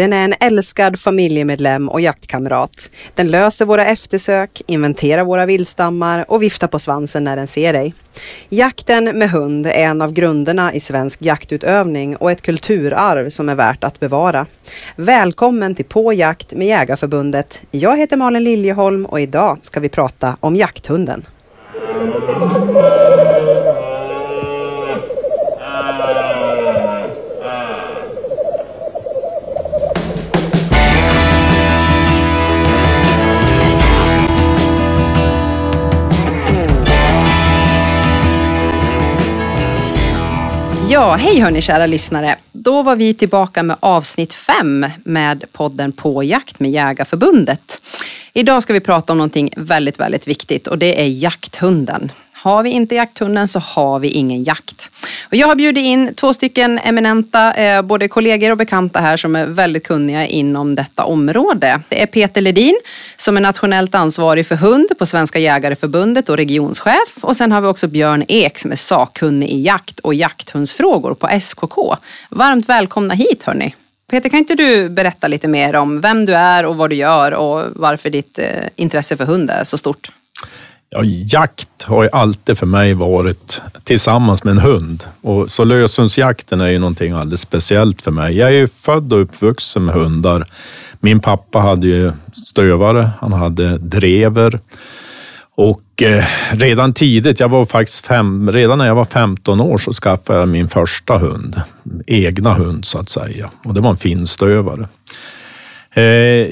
Den är en älskad familjemedlem och jaktkamrat. Den löser våra eftersök, inventerar våra vildstammar och viftar på svansen när den ser dig. Jakten med hund är en av grunderna i svensk jaktutövning och ett kulturarv som är värt att bevara. Välkommen till På jakt med Jägarförbundet. Jag heter Malin Liljeholm och idag ska vi prata om jakthunden. Ja, hej hörni kära lyssnare. Då var vi tillbaka med avsnitt fem med podden På jakt med Jägarförbundet. Idag ska vi prata om någonting väldigt, väldigt viktigt och det är jakthunden. Har vi inte jakthunden så har vi ingen jakt. Och jag har bjudit in två stycken eminenta, eh, både kollegor och bekanta här som är väldigt kunniga inom detta område. Det är Peter Ledin som är nationellt ansvarig för hund på Svenska Jägareförbundet och regionschef. Och sen har vi också Björn Ek som är sakkunnig i jakt och jakthundsfrågor på SKK. Varmt välkomna hit hörni. Peter, kan inte du berätta lite mer om vem du är och vad du gör och varför ditt eh, intresse för hund är så stort? Ja, jakt har ju alltid för mig varit tillsammans med en hund. Och så löshundsjakten är ju någonting alldeles speciellt för mig. Jag är ju född och uppvuxen med hundar. Min pappa hade ju stövare, han hade drever och eh, redan tidigt, jag var faktiskt fem, redan när jag var 15 år så skaffade jag min första hund. Egna hund så att säga. Och det var en finstövare. Eh,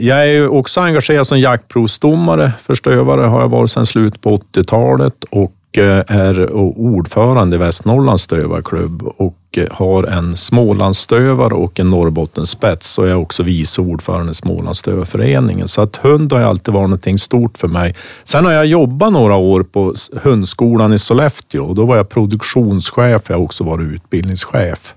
jag är också engagerad som jaktprovsdomare för stövare har jag varit sedan slutet på 80-talet och eh, är ordförande i Västernorrlands stövarklubb och eh, har en Smålandsstövare och en Norrbottenspets och jag är också vice ordförande i Smålandsstövarföreningen. Så att hund har alltid varit någonting stort för mig. Sen har jag jobbat några år på hundskolan i Sollefteå och då var jag produktionschef. Jag har också varit utbildningschef.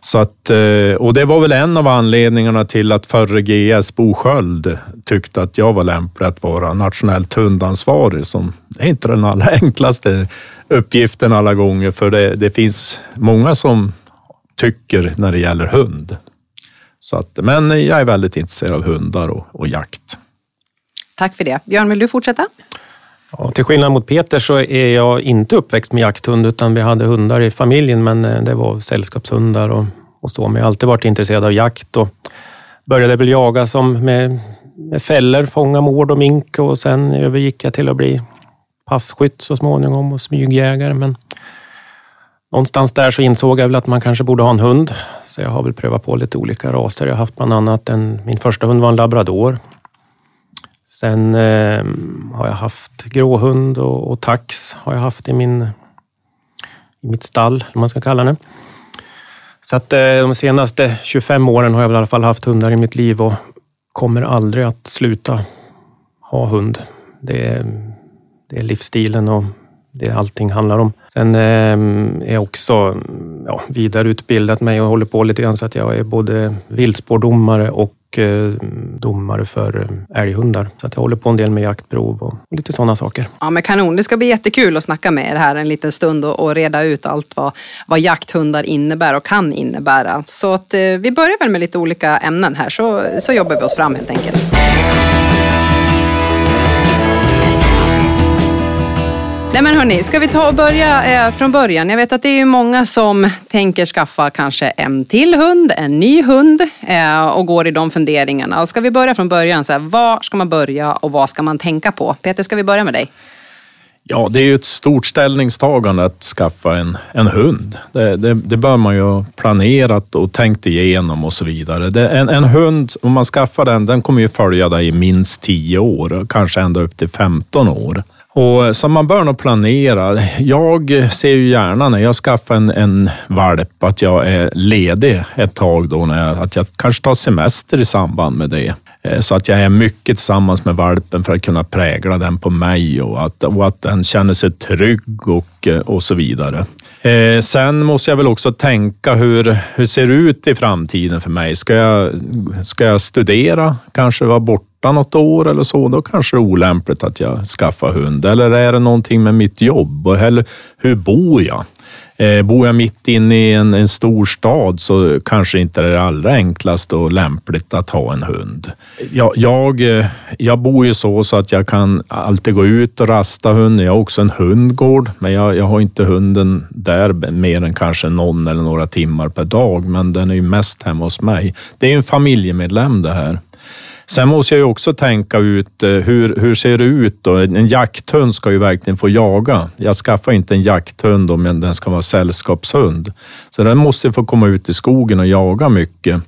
Så att, eh, och det var väl en av anledningarna till att förre GS Bo Sköld tyckte att jag var lämplig att vara nationellt hundansvarig. Som är inte den allra enklaste uppgiften alla gånger, för det, det finns många som tycker när det gäller hund. Så att, men jag är väldigt intresserad av hundar och, och jakt. Tack för det. Björn, vill du fortsätta? Ja, till skillnad mot Peter så är jag inte uppväxt med jakthund, utan vi hade hundar i familjen, men eh, det var sällskapshundar och, och så. Men jag har alltid varit intresserad av jakt och började väl jaga som med, med fällor, fånga mård och mink och sen övergick jag till att bli passkytt så småningom och smygjägare. Men någonstans där så insåg jag väl att man kanske borde ha en hund. Så jag har väl prövat på lite olika raser. Jag har haft bland annat en, min första hund var en labrador Sen eh, har jag haft gråhund och, och, tax har jag haft i, min, i mitt stall, eller man ska kalla det. Så att eh, de senaste 25 åren har jag i alla fall haft hundar i mitt liv och kommer aldrig att sluta ha hund. Det är, det är livsstilen och det allting handlar om. Sen ehm, är jag också ja, vidareutbildat mig och håller på lite grann så att jag är både viltspårdomare och eh, domare för eh, älghundar. Så att jag håller på en del med jaktprov och lite sådana saker. Ja, men kanon. Det ska bli jättekul att snacka med er här en liten stund och, och reda ut allt vad, vad jakthundar innebär och kan innebära. Så att, eh, vi börjar väl med lite olika ämnen här så, så jobbar vi oss fram helt enkelt. Nej men hörni, ska vi ta och börja eh, från början? Jag vet att det är många som tänker skaffa kanske en till hund, en ny hund eh, och går i de funderingarna. Ska vi börja från början? Så här, var ska man börja och vad ska man tänka på? Peter, ska vi börja med dig? Ja, det är ju ett stort ställningstagande att skaffa en, en hund. Det, det, det bör man ju ha planerat och tänkt igenom och så vidare. Det, en, en hund, om man skaffar den, den kommer ju följa dig i minst 10 år, kanske ända upp till 15 år. Och, så man bör nog planera. Jag ser ju gärna när jag skaffar en, en valp att jag är ledig ett tag då, när jag, att jag kanske tar semester i samband med det. Eh, så att jag är mycket tillsammans med valpen för att kunna prägla den på mig och att, och att den känner sig trygg och, eh, och så vidare. Eh, sen måste jag väl också tänka hur, hur ser det ut i framtiden för mig? Ska jag, ska jag studera, kanske vara borta något år eller så? Då kanske det är olämpligt att jag skaffar hund. Eller är det någonting med mitt jobb? Eller hur bor jag? Eh, bor jag mitt inne i en, en stor stad så kanske inte det är det allra enklaste och lämpligt att ha en hund. Jag, jag, jag bor ju så, så att jag kan alltid gå ut och rasta hunden. Jag har också en hundgård, men jag, jag har inte hunden där mer än kanske någon eller några timmar per dag, men den är ju mest hemma hos mig. Det är ju en familjemedlem det här. Sen måste jag ju också tänka ut eh, hur, hur ser det ut då? En jakthund ska ju verkligen få jaga. Jag skaffar inte en jakthund om den ska vara sällskapshund. Så den måste få komma ut i skogen och jaga mycket.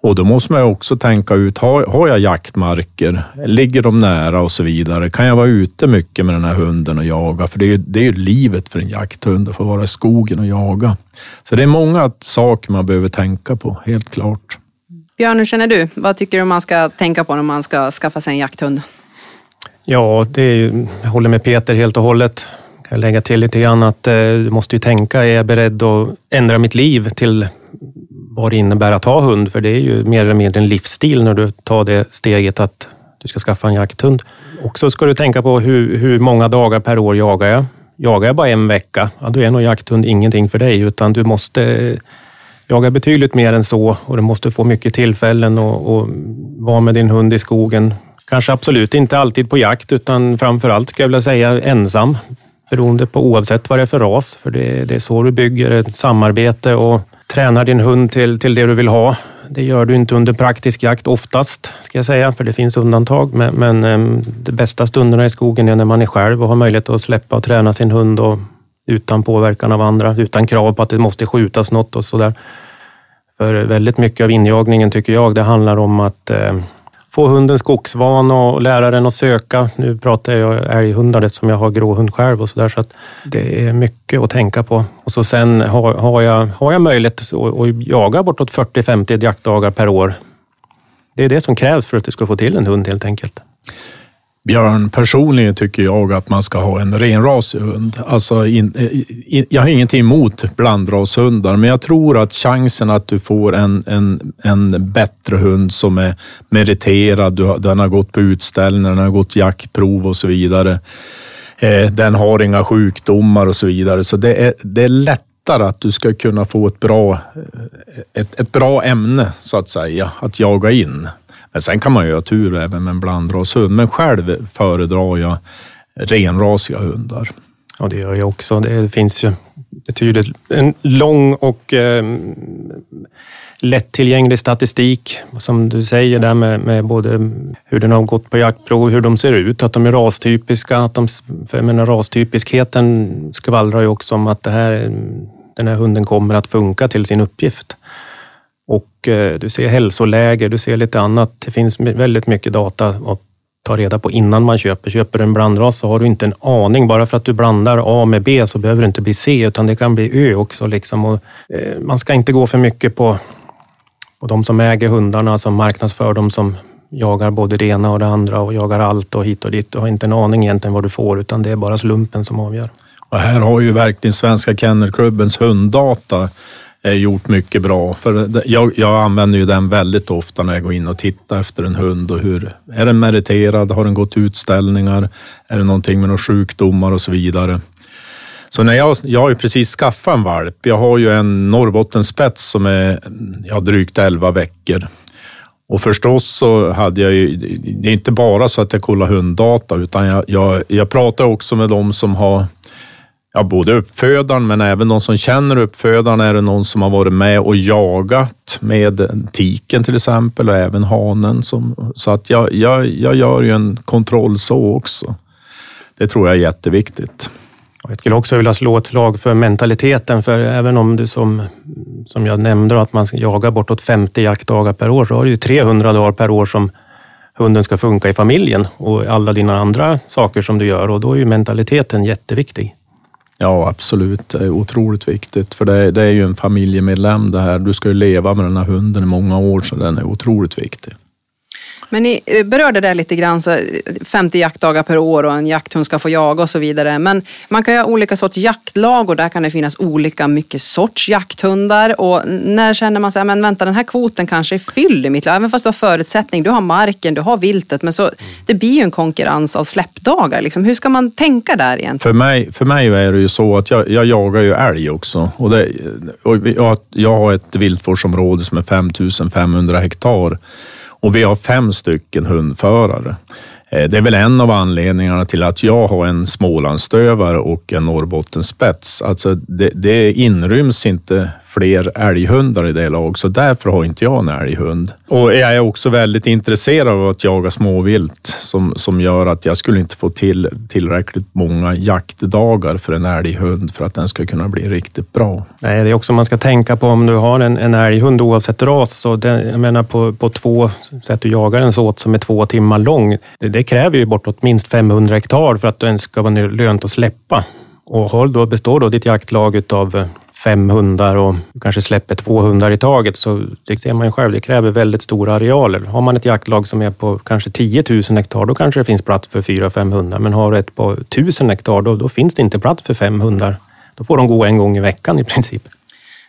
Och då måste man också tänka ut, har, har jag jaktmarker? Ligger de nära och så vidare? Kan jag vara ute mycket med den här hunden och jaga? För det är ju, det är ju livet för en jakthund att få vara i skogen och jaga. Så det är många saker man behöver tänka på, helt klart. Björn, hur känner du? Vad tycker du man ska tänka på när man ska skaffa sig en jakthund? Ja, det är, jag håller med Peter helt och hållet. Jag kan lägga till lite grann att eh, du måste ju tänka, är jag beredd att ändra mitt liv till vad det innebär att ha hund? För det är ju mer eller mindre en livsstil när du tar det steget att du ska skaffa en jakthund. Och så ska du tänka på hur, hur många dagar per år jagar jag? Jagar jag bara en vecka, ja, då är nog jakthund ingenting för dig, utan du måste jaga betydligt mer än så och du måste få mycket tillfällen och, och vara med din hund i skogen. Kanske absolut inte alltid på jakt, utan framför allt skulle jag vilja säga ensam. Beroende på oavsett vad det är för ras, för det, det är så du bygger ett samarbete och tränar din hund till, till det du vill ha. Det gör du inte under praktisk jakt oftast, ska jag säga, för det finns undantag. Men, men ehm, de bästa stunderna i skogen är när man är själv och har möjlighet att släppa och träna sin hund och utan påverkan av andra, utan krav på att det måste skjutas något och sådär. För väldigt mycket av injagningen tycker jag, det handlar om att eh, få hunden skogsvan och lära den att söka. Nu pratar jag älghundar eftersom jag har gråhund själv och sådär, så att det är mycket att tänka på. Och så sen har, har, jag, har jag möjlighet att, att jaga bortåt 40-50 jaktdagar per år. Det är det som krävs för att du ska få till en hund helt enkelt. Björn, personligen tycker jag att man ska ha en renrasig hund. Alltså in, eh, in, jag har ingenting emot blandrashundar, men jag tror att chansen att du får en, en, en bättre hund som är meriterad, du, den har gått på utställningar, den har gått jaktprov och så vidare. Eh, den har inga sjukdomar och så vidare, så det är, det är lättare att du ska kunna få ett bra, eh, ett, ett bra ämne så att säga, att jaga in. Men sen kan man ju ha tur även med en blandrashund, men själv föredrar jag renrasiga hundar. Ja, det gör jag också. Det finns ju betydligt en lång och eh, lättillgänglig statistik, som du säger, där med, med, både hur den har gått på jaktprov, hur de ser ut, att de är rastypiska. Att de, för jag menar, rastypiskheten skvallrar ju också om att det här, den här hunden kommer att funka till sin uppgift. Och eh, du ser hälsoläge, du ser lite annat. Det finns väldigt mycket data att ta reda på innan man köper. Köper du en blandras så har du inte en aning. Bara för att du blandar A med B så behöver det inte bli C, utan det kan bli Ö också. Liksom. Och, eh, man ska inte gå för mycket på, på de som äger hundarna, som marknadsför dem som jagar både det ena och det andra och jagar allt och hit och dit. Du har inte en aning egentligen vad du får, utan det är bara slumpen som avgör. Och här har ju verkligen Svenska Kennelklubbens hunddata Eh, gjort mycket bra. För jag, jag, använder ju den väldigt ofta när jag går in och tittar efter en hund och hur är den meriterad? Har den gått utställningar? Är det någonting med några sjukdomar och så vidare? Så när jag, jag har ju precis skaffat en valp. Jag har ju en Norrbottenspets som är ja, drygt 11 veckor. Och förstås så hade jag ju, det är inte bara så att jag kollar hunddata, utan jag, jag, jag pratar också med de som har ja, både uppfödaren men även de som känner uppfödaren. Är det någon som har varit med och jagat med tiken till exempel och även hanen. Som, så att jag, jag, jag gör ju en kontroll så också. Det tror jag är jätteviktigt. Jag skulle också vilja slå ett slag för mentaliteten, för även om du som, som jag nämnde att man jagar bortåt 50 jaktdagar per år, så har du ju 300 dagar per år som hunden ska funka i familjen och alla dina andra saker som du gör och då är ju mentaliteten jätteviktig. Ja, absolut. Det är otroligt viktigt, för det, det är ju en familjemedlem det här. Du ska ju leva med den här hunden i många år, så den är otroligt viktig. Men ni eh, berörde det lite grann, så eh, 50 jaktdagar per år och en jakthund ska få jaga och så vidare. Men man kan ju ha olika sorts jaktlag och där kan det finnas olika mycket sorts jakthundar. Och när känner man sig, men vänta den här kvoten kanske är fylld i mitt lag, även fast du har förutsättning, du har marken, du har viltet, men så, det blir ju en konkurrens av släppdagar. Liksom. Hur ska man tänka där egentligen? För mig, för mig är det ju så att jag, jag jagar ju älg också. Och, det, och jag, jag har ett viltvårdsområde som är 5500 hektar och vi har fem stycken hundförare. Eh, det är väl en av anledningarna till att jag har en Smålandsstövare och en Norrbottenspets. Alltså det, det inryms inte fler älghundar i det lag, så därför har inte jag en älghund. Och jag är också väldigt intresserad av att jaga småvilt som, som gör att jag skulle inte få till tillräckligt många jaktdagar för en älghund för att den ska kunna bli riktigt bra. Nej, det är också man ska tänka på om du har en, en älghund oavsett ras. Så den, jag menar på, på två sätt du jagar en såt som är två timmar lång. Det, det kräver ju bortåt minst 500 hektar för att den ska vara lönt att släppa. Och håll då, består då ditt jaktlag av fem hundar och kanske släpper två hundar i taget så det ser man ju själv, det kräver väldigt stora arealer. Har man ett jaktlag som är på kanske 10 000 hektar, då kanske det finns plats för fyra, fem hundar. Men har du ett på 1000 hektar, då, då finns det inte plats för fem hundar. Då får de gå en gång i veckan i princip.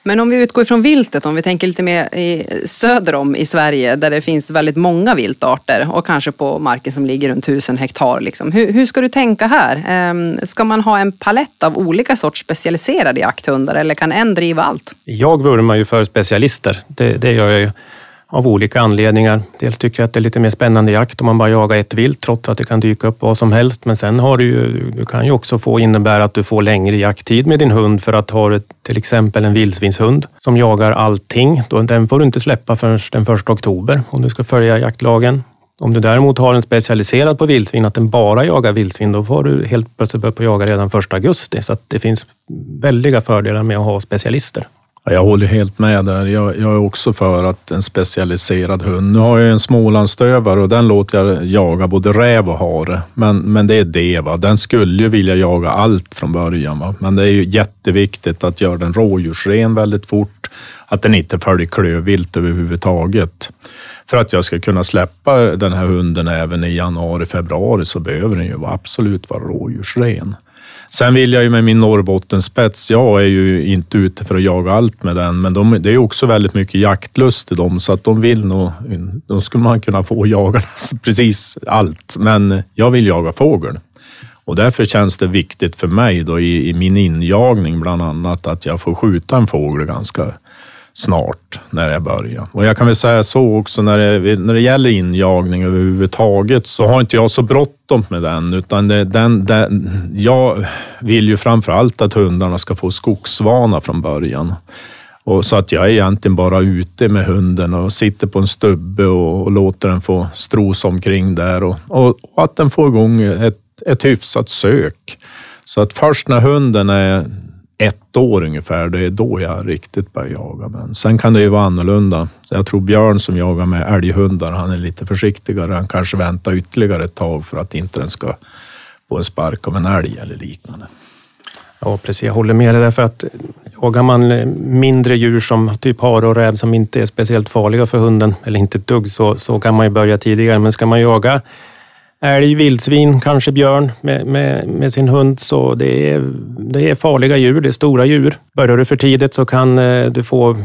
Men om vi utgår från viltet, om vi tänker lite mer i, söder om i Sverige där det finns väldigt många viltarter och kanske på marken som ligger runt tusen hektar. Liksom. Hur, hur, ska du tänka här? Ehm, ska man ha en palett av olika sorts specialiserade jakthundar eller kan en driva allt? Jag vurmar ju för specialister. Det, det gör jag ju av olika anledningar. Dels tycker jag att det är lite mer spännande jakt om man bara jagar ett vilt, trots att det kan dyka upp vad som helst. Men sen har du ju, du kan ju också få innebära att du får längre jakttid med din hund för att ha till exempel en vildsvinshund som jagar allting. Då, den får du inte släppa förrän den första oktober om du ska följa jaktlagen. Om du däremot har en specialiserad på vildsvin, att den bara jagar vildsvin, då får du helt plötsligt börja jaga redan första augusti. Så det finns väldiga fördelar med att ha specialister. Jag håller helt med där. Jag, jag, är också för att en specialiserad hund. Nu har jag en smålandsstövare och den låter jag jaga både räv och hare. Men, men det är det. Va? Den skulle ju vilja jaga allt från början. Va? Men det är ju jätteviktigt att göra den rådjursren väldigt fort. Att den inte följer klövvilt överhuvudtaget. För att jag ska kunna släppa den här hunden även i januari, februari så behöver den ju absolut vara rådjursren. Sen vill jag ju med min Norrbottenspets, jag är ju inte ute för att jaga allt med den, men de, det är också väldigt mycket jaktlust i dem, så att de vill nog, då skulle man kunna få jaga precis allt. Men jag vill jaga fågel. Och därför känns det viktigt för mig då i, i min injagning bland annat att jag får skjuta en fågel ganska snart när jag börjar. Och jag kan väl säga så också när det, när det gäller injagning överhuvudtaget så har inte jag så bråttom med den utan det, den, den, jag vill ju framför allt att hundarna ska få skogsvana från början. Och så att jag är egentligen bara ute med hunden och sitter på en stubbe och, och låter den få strosa omkring där och, och, och att den får igång ett, ett hyfsat sök. Så att först när hunden är ett år ungefär, det är då jag riktigt börjar jaga. Men sen kan det ju vara annorlunda. Så jag tror Björn som jagar med älghundar, han är lite försiktigare. Han kanske väntar ytterligare ett tag för att inte den ska få en spark av en älg eller liknande. Ja, precis. Jag håller med dig därför att jagar man mindre djur som typ hare och räv som inte är speciellt farliga för hunden, eller inte ett dugg, så, så kan man ju börja tidigare. Men ska man jaga älg, vildsvin, kanske björn med, med, med, sin hund. Så det är, det är farliga djur, det är stora djur. Börjar du för tidigt så kan eh, du få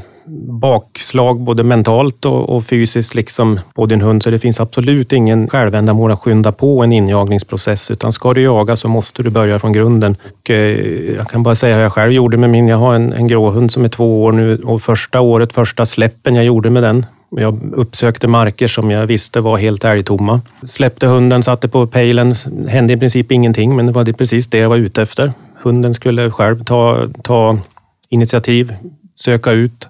bakslag både mentalt och, och, fysiskt liksom på din hund. Så det finns absolut ingen självändamål att skynda på en injagningsprocess. Utan ska du jaga så måste du börja från grunden. Och, eh, jag kan bara säga hur jag själv gjorde med min. Jag har en, en gråhund som är två år nu och första året, första släppen jag gjorde med den jag uppsökte marker som jag visste var helt älgtomma. Släppte hunden, satte på pejlen. hände i princip ingenting, men det var precis det jag var ute efter. Hunden skulle själv ta, ta initiativ, söka ut,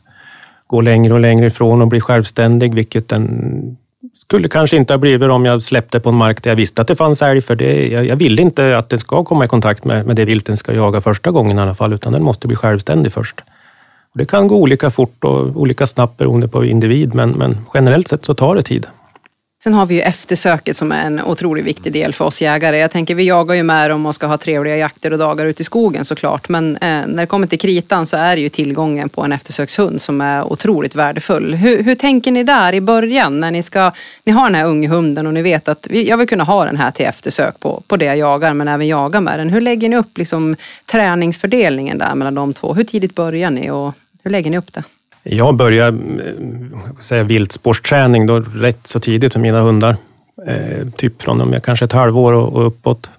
gå längre och längre ifrån och bli självständig, vilket den skulle kanske inte ha blivit om jag släppte på en mark där jag visste att det fanns älg. För det, jag, jag vill inte att den ska komma i kontakt med, med det vilt den ska jaga första gången i alla fall, utan den måste bli självständig först. Det kan gå olika fort och olika snabbt beroende på individ, men, men generellt sett så tar det tid. Sen har vi ju eftersöket som är en otroligt viktig del för oss jägare. Jag tänker, vi jagar ju med dem och ska ha trevliga jakter och dagar ute i skogen såklart. Men eh, när det kommer till kritan så är det ju tillgången på en eftersökshund som är otroligt värdefull. Hur, hur tänker ni där i början när ni, ska, ni har den här unghunden och ni vet att vi, jag vill kunna ha den här till eftersök på, på det jag jagar men även jaga med den. Hur lägger ni upp liksom, träningsfördelningen där mellan de två? Hur tidigt börjar ni och hur lägger ni upp det? Jag började eh, säga, viltspårsträning då rätt så tidigt med mina hundar. Eh, typ från om jag kanske ett halvår och, och uppåt.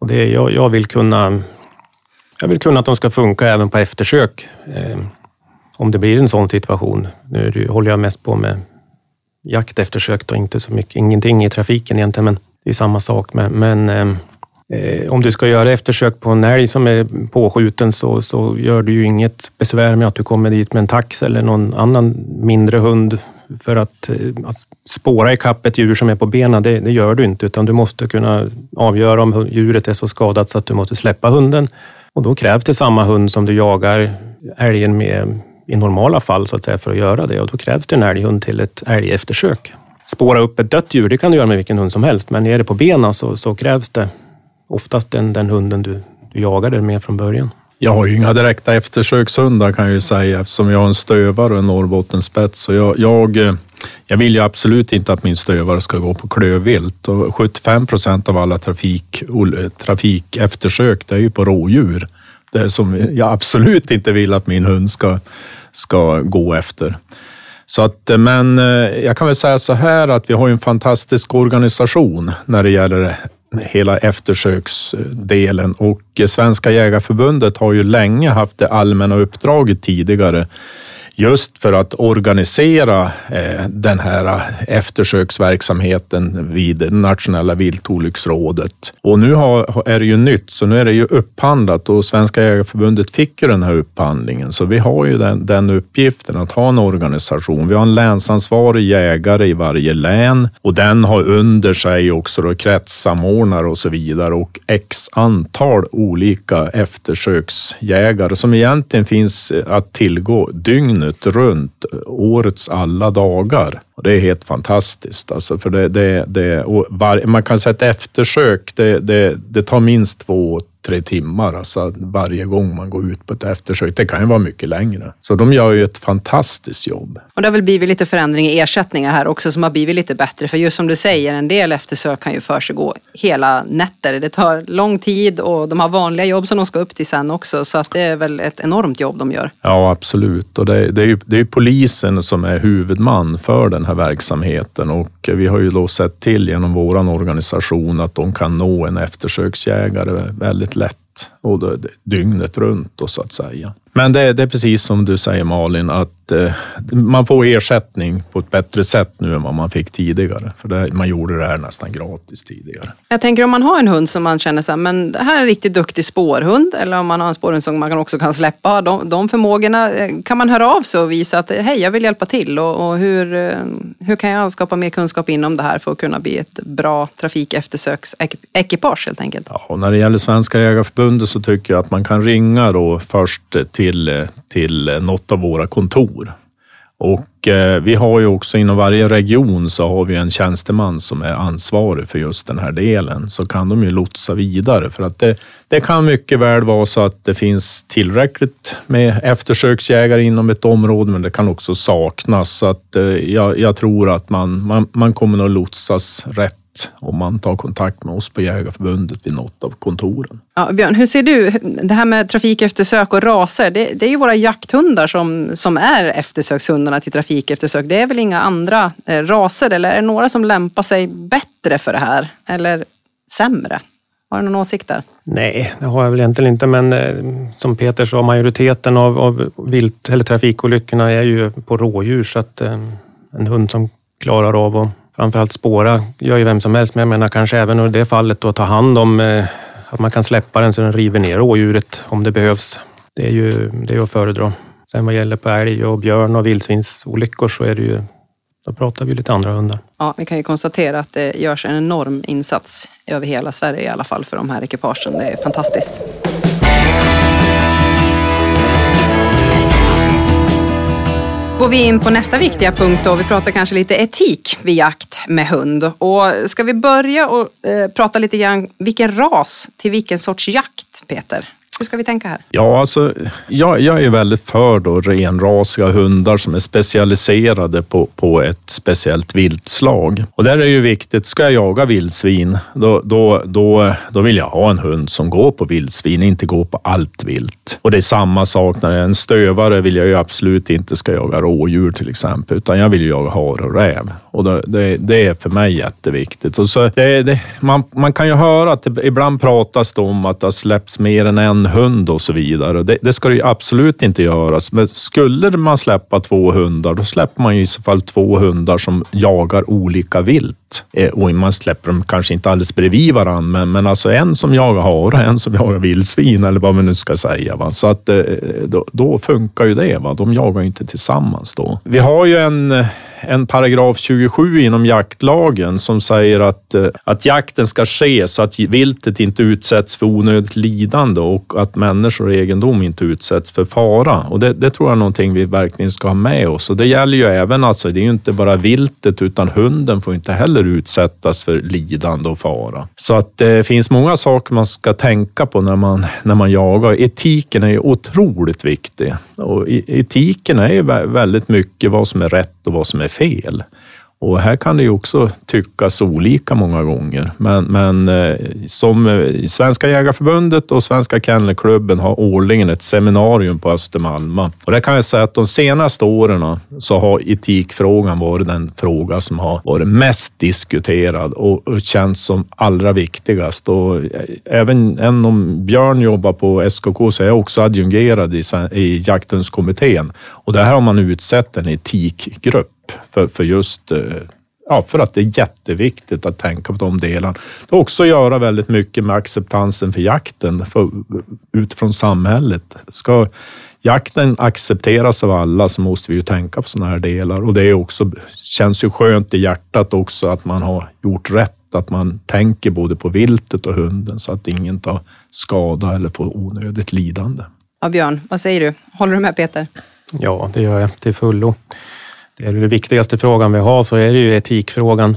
Och det, jag, jag, vill kunna, jag vill kunna att de ska funka även på eftersök. Eh, om det blir en sån situation. Nu det, håller jag mest på med jakt eftersök och inte så mycket, ingenting i trafiken egentligen, men det är samma sak. Men, men eh, Eh, om du ska göra eftersök på en älg som är påskjuten så, så gör du ju inget besvär med att du kommer dit med en tax eller någon annan mindre hund för att, eh, att spåra ikapp ett djur som är på benen. Det, det, gör du inte, utan du måste kunna avgöra om djuret är så skadat så att du måste släppa hunden. Och då krävs det samma hund som du jagar älgen med i normala fall så att säga, för att göra det. Och då krävs det en älghund till ett älgeftersök. Spåra upp ett dött djur, det kan du göra med vilken hund som helst, men är det på benen så, så krävs det oftast den, den hunden du, du jagade med från början. Jag har ju inga direkta eftersökshundar kan jag ju säga eftersom jag har en stövare och en Norrbottenspets. Så jag, jag, eh, jag vill ju absolut inte att min stövare ska gå på klövvilt och 75 procent av alla trafik, eh, trafikeftersök det är ju på rådjur. Det är som jag absolut inte vill att min hund ska, ska gå efter. Så att, eh, men jag kan väl säga så här att vi har en fantastisk organisation när det gäller hela eftersöksdelen. Och Svenska Jägarförbundet har ju länge haft det allmänna uppdraget tidigare just för att organisera eh, den här eh, eftersöksverksamheten vid Nationella viltolycksrådet. Och nu har, är det ju nytt, så nu är det ju upphandlat och Svenska Jägareförbundet fick ju den här upphandlingen. Så vi har ju den, den uppgiften att ha en organisation. Vi har en länsansvarig jägare i varje län och den har under sig också då kretssamordnare och så vidare och x antal olika eftersöksjägare som egentligen finns eh, att tillgå dygnet dygnet runt, årets alla dagar. Och det är helt fantastiskt. Alltså för det, det, det var, man kan säga att eftersök, det, det, det tar minst två, tre timmar alltså varje gång man går ut på ett eftersök. Det kan ju vara mycket längre. Så de gör ju ett fantastiskt jobb. Och det har väl blivit lite förändring i ersättningar här också som har blivit lite bättre. För just som du säger, en del eftersök kan ju försiggå hela nätter. Det tar lång tid och de har vanliga jobb som de ska upp till sen också. Så att det är väl ett enormt jobb de gör. Ja, absolut. Och det, det är ju det är polisen som är huvudman för den här verksamheten och vi har ju då sett till genom vår organisation att de kan nå en eftersöksjägare väldigt lätt och dygnet runt då, så att säga. Men det, det, är precis som du säger Malin, att eh, man får ersättning på ett bättre sätt nu än vad man fick tidigare. För det, man gjorde det här nästan gratis tidigare. Jag tänker om man har en hund som man känner så här, men det här är en riktigt duktig spårhund, eller om man har en spårhund som man också kan släppa. De, de förmågorna, eh, kan man höra av sig och visa att hej, jag vill hjälpa till och, och hur, eh, hur kan jag skapa mer kunskap inom det här för att kunna bli ett bra trafikeftersöksekipage helt enkelt? Ja, och när det gäller Svenska Jägareförbundet så tycker jag att man kan ringa då först till, till något av våra kontor. Och eh, vi har ju också inom varje region så har vi en tjänsteman som är ansvarig för just den här delen. Så kan de ju lotsa vidare för att det, det kan mycket väl vara så att det finns tillräckligt med eftersöksjägare inom ett område, men det kan också saknas. Så att eh, jag, jag tror att man, man, man kommer att lotsas rätt om man tar kontakt med oss på Jägarförbundet vid något av kontoren. Ja, Björn, hur ser du, det här med trafikeftersök och raser, det, det är ju våra jakthundar som, som är eftersökshundarna till trafikeftersök. Det är väl inga andra eh, raser eller är det några som lämpar sig bättre för det här eller sämre? Har du någon åsikt där? Nej, det har jag väl egentligen inte, men eh, som Peter sa, majoriteten av, av vilt eller trafikolyckorna är ju på rådjur, så att eh, en hund som klarar av att framförallt spåra gör ju vem som helst, men jag menar kanske även i det fallet då ta hand om eh, att man kan släppa den så den river ner rådjuret om det behövs. Det är ju det är att föredra. Sen vad gäller på älg och björn och vildsvinsolyckor så är det ju, då pratar vi lite andra hundar. Ja, vi kan ju konstatera att det görs en enorm insats över hela Sverige i alla fall för de här ekipagen. Det är fantastiskt. Går vi in på nästa viktiga punkt och vi pratar kanske lite etik vid jakt med hund. Och ska vi börja och eh, prata lite grann vilken ras till vilken sorts jakt, Peter? Hur ska vi tänka här? Ja, alltså, jag, jag är väldigt för då renrasiga hundar som är specialiserade på, på ett speciellt viltslag. Och där är det ju viktigt, ska jag jaga vildsvin, då, då, då, då vill jag ha en hund som går på vildsvin, inte går på allt vilt. Och det är samma sak när jag är en stövare vill jag ju absolut inte ska jaga rådjur till exempel, utan jag vill ju jaga hare och räv. Och det, det, det, är för mig jätteviktigt. Och så det, det, man, man kan ju höra att det, ibland pratas det om att det har släppts mer än en hund och så vidare. Det, det ska det ju absolut inte göras. Men skulle man släppa två hundar, då släpper man ju i så fall två hundar som jagar olika vilt. Eh, och man släpper dem kanske inte alldeles bredvid varandra, men, men alltså en som jagar hare och en som jagar vildsvin eller vad man nu ska säga. Va? Så att eh, då, då funkar ju det. Va? De jagar ju inte tillsammans då. Vi har ju en eh, en paragraf 27 inom jaktlagen som säger att, eh, att jakten ska ske så att viltet inte utsätts för onödigt lidande och att människor och egendom inte utsätts för fara. Och det, det tror jag är någonting vi verkligen ska ha med oss. Och det gäller ju även, alltså, det är ju inte bara viltet utan hunden får inte heller utsättas för lidande och fara. Så att det finns många saker man ska tänka på när man, när man jagar. Etiken är ju otroligt viktig och e-, etiken är ju väldigt mycket vad som är rätt och vad som är fel. Och här kan det ju också tyckas olika många gånger. Men, men eh, som eh, Svenska Jägarförbundet och Svenska Kennelklubben har årligen ett seminarium på Östermalma. Och där kan jag säga att de senaste åren så har etikfrågan varit den fråga som har varit mest diskuterad och, och som allra viktigast. Och eh, även än om Björn jobbar på SKK så är jag också adjungerad i, i jakthundskommittén och där har man utsett en etikgrupp för, för just eh, ja, för att det är jätteviktigt att tänka på de delarna. Det har också att göra väldigt mycket med acceptansen för jakten för, utifrån samhället. Ska jakten accepteras av alla så måste vi ju tänka på sådana här delar och det är också, känns ju skönt i hjärtat också att man har gjort rätt, att man tänker både på viltet och hunden så att ingen tar skada eller får onödigt lidande. Ja, Björn, vad säger du? Håller du med Peter? Ja, det gör jag till fullo det är den viktigaste frågan vi har så är det ju etikfrågan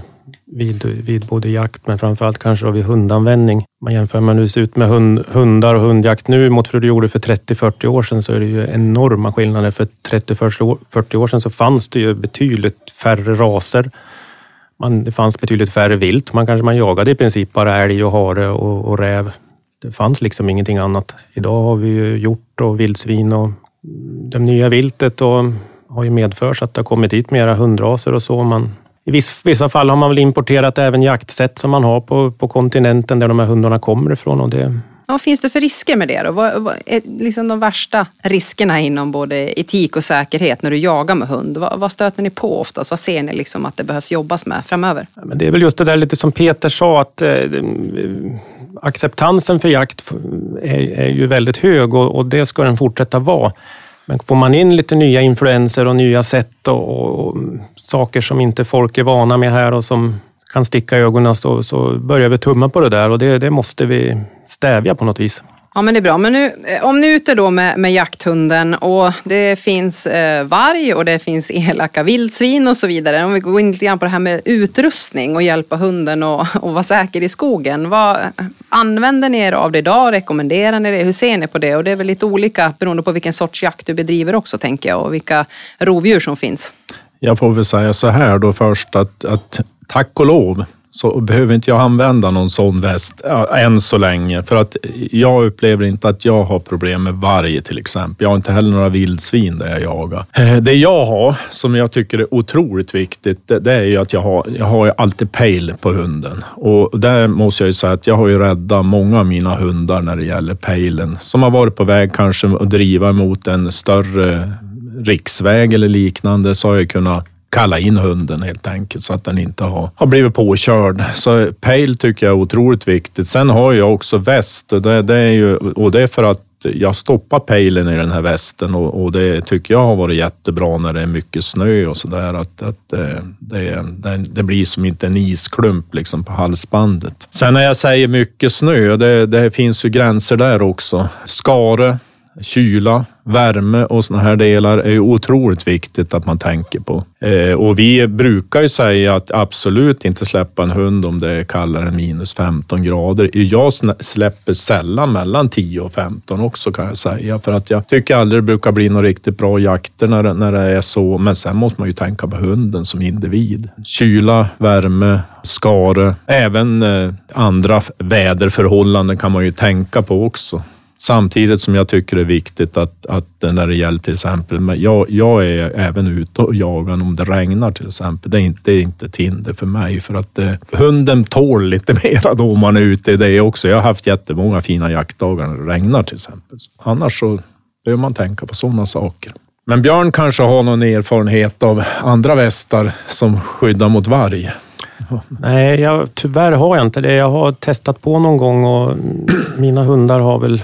vid, vid både jakt men framförallt kanske vid hundanvändning. Man jämför man hur det ser ut med hund, hundar och hundjakt nu mot hur det gjorde för 30-40 år sedan så är det ju enorma skillnader. För 30-40 år sedan så fanns det ju betydligt färre raser. Man, det fanns betydligt färre vilt. Man kanske man jagade i princip bara älg och hare och, och räv. Det fanns liksom ingenting annat. Idag har vi ju hjort och vildsvin och det nya viltet och har ju medfört att det har kommit hit mera hundraser och så. Man, I viss, vissa fall har man väl importerat även jaktsätt som man har på, på kontinenten där de här hundarna kommer ifrån. Och det, vad finns det för risker med det? Då? Vad, vad är liksom de värsta riskerna inom både etik och säkerhet när du jagar med hund? Vad, vad stöter ni på oftast? Vad ser ni liksom att det behövs jobbas med framöver? Men det är väl just det där lite som Peter sa, att eh, acceptansen för jakt är, är ju väldigt hög och, och det ska den fortsätta vara. Men får man in lite nya influenser och nya sätt och, och, saker som inte folk är vana med här och som kan sticka i ögonen så, så börjar vi tumma på det där och det, det måste vi stävja på något vis. Ja men det är bra. Men nu, eh, om ni är ute då med, med jakthunden och det finns eh, varg och det finns elaka vildsvin och så vidare. Om vi går in lite grann på det här med utrustning och hjälpa hunden att vara säker i skogen. Vad, använder ni er av det idag? Rekommenderar ni det? Hur ser ni på det? Och det är väl lite olika beroende på vilken sorts jakt du bedriver också tänker jag och vilka rovdjur som finns. Jag får väl säga så här då först att, att tack och lov så behöver inte jag använda någon sån väst än så länge. För att jag upplever inte att jag har problem med varg till exempel. Jag har inte heller några vildsvin där jag jagar. Eh, det jag har, som jag tycker är otroligt viktigt, det, det är ju att jag har, jag har alltid pejl på hunden. Och där måste jag ju säga att jag har ju räddat många av mina hundar när det gäller pejlen. Som har varit på väg kanske att driva mot en större riksväg eller liknande så har jag kunnat kalla in hunden helt enkelt så att den inte har, har blivit påkörd. Så pejl tycker jag är otroligt viktigt. Sen har jag också väst och det, det är, ju, och det är för att jag stoppar pejlen i den här västen och, och, det tycker jag har varit jättebra när det är mycket snö och sådär. Att, att eh, det, det, det, blir som inte en isklump liksom på halsbandet. Sen när jag säger mycket snö, det, det finns ju gränser där också. Skare kyla, värme och såna här delar är ju otroligt viktigt att man tänker på. Eh, och vi brukar ju säga att absolut inte släppa en hund om det är kallare än minus 15 grader. Jag släpper sällan mellan 10 och 15 också kan jag säga, för att jag tycker aldrig det brukar bli några riktigt bra jakter när det, när det är så. Men sen måste man ju tänka på hunden som individ. Kyla, värme, skare, även eh, andra väderförhållanden kan man ju tänka på också. Samtidigt som jag tycker det är viktigt att, att när det gäller till exempel, jag, jag är även ute och jagar om det regnar till exempel. Det är inte, det är inte ett hinder för mig för att eh, hunden tål lite mera då om man är ute i det också. Jag har haft jättemånga fina jaktdagar när det regnar till exempel. Annars så behöver man tänka på sådana saker. Men Björn kanske har någon erfarenhet av andra västar som skyddar mot varg? Nej, jag, tyvärr har jag inte det. Jag har testat på någon gång och mina hundar har väl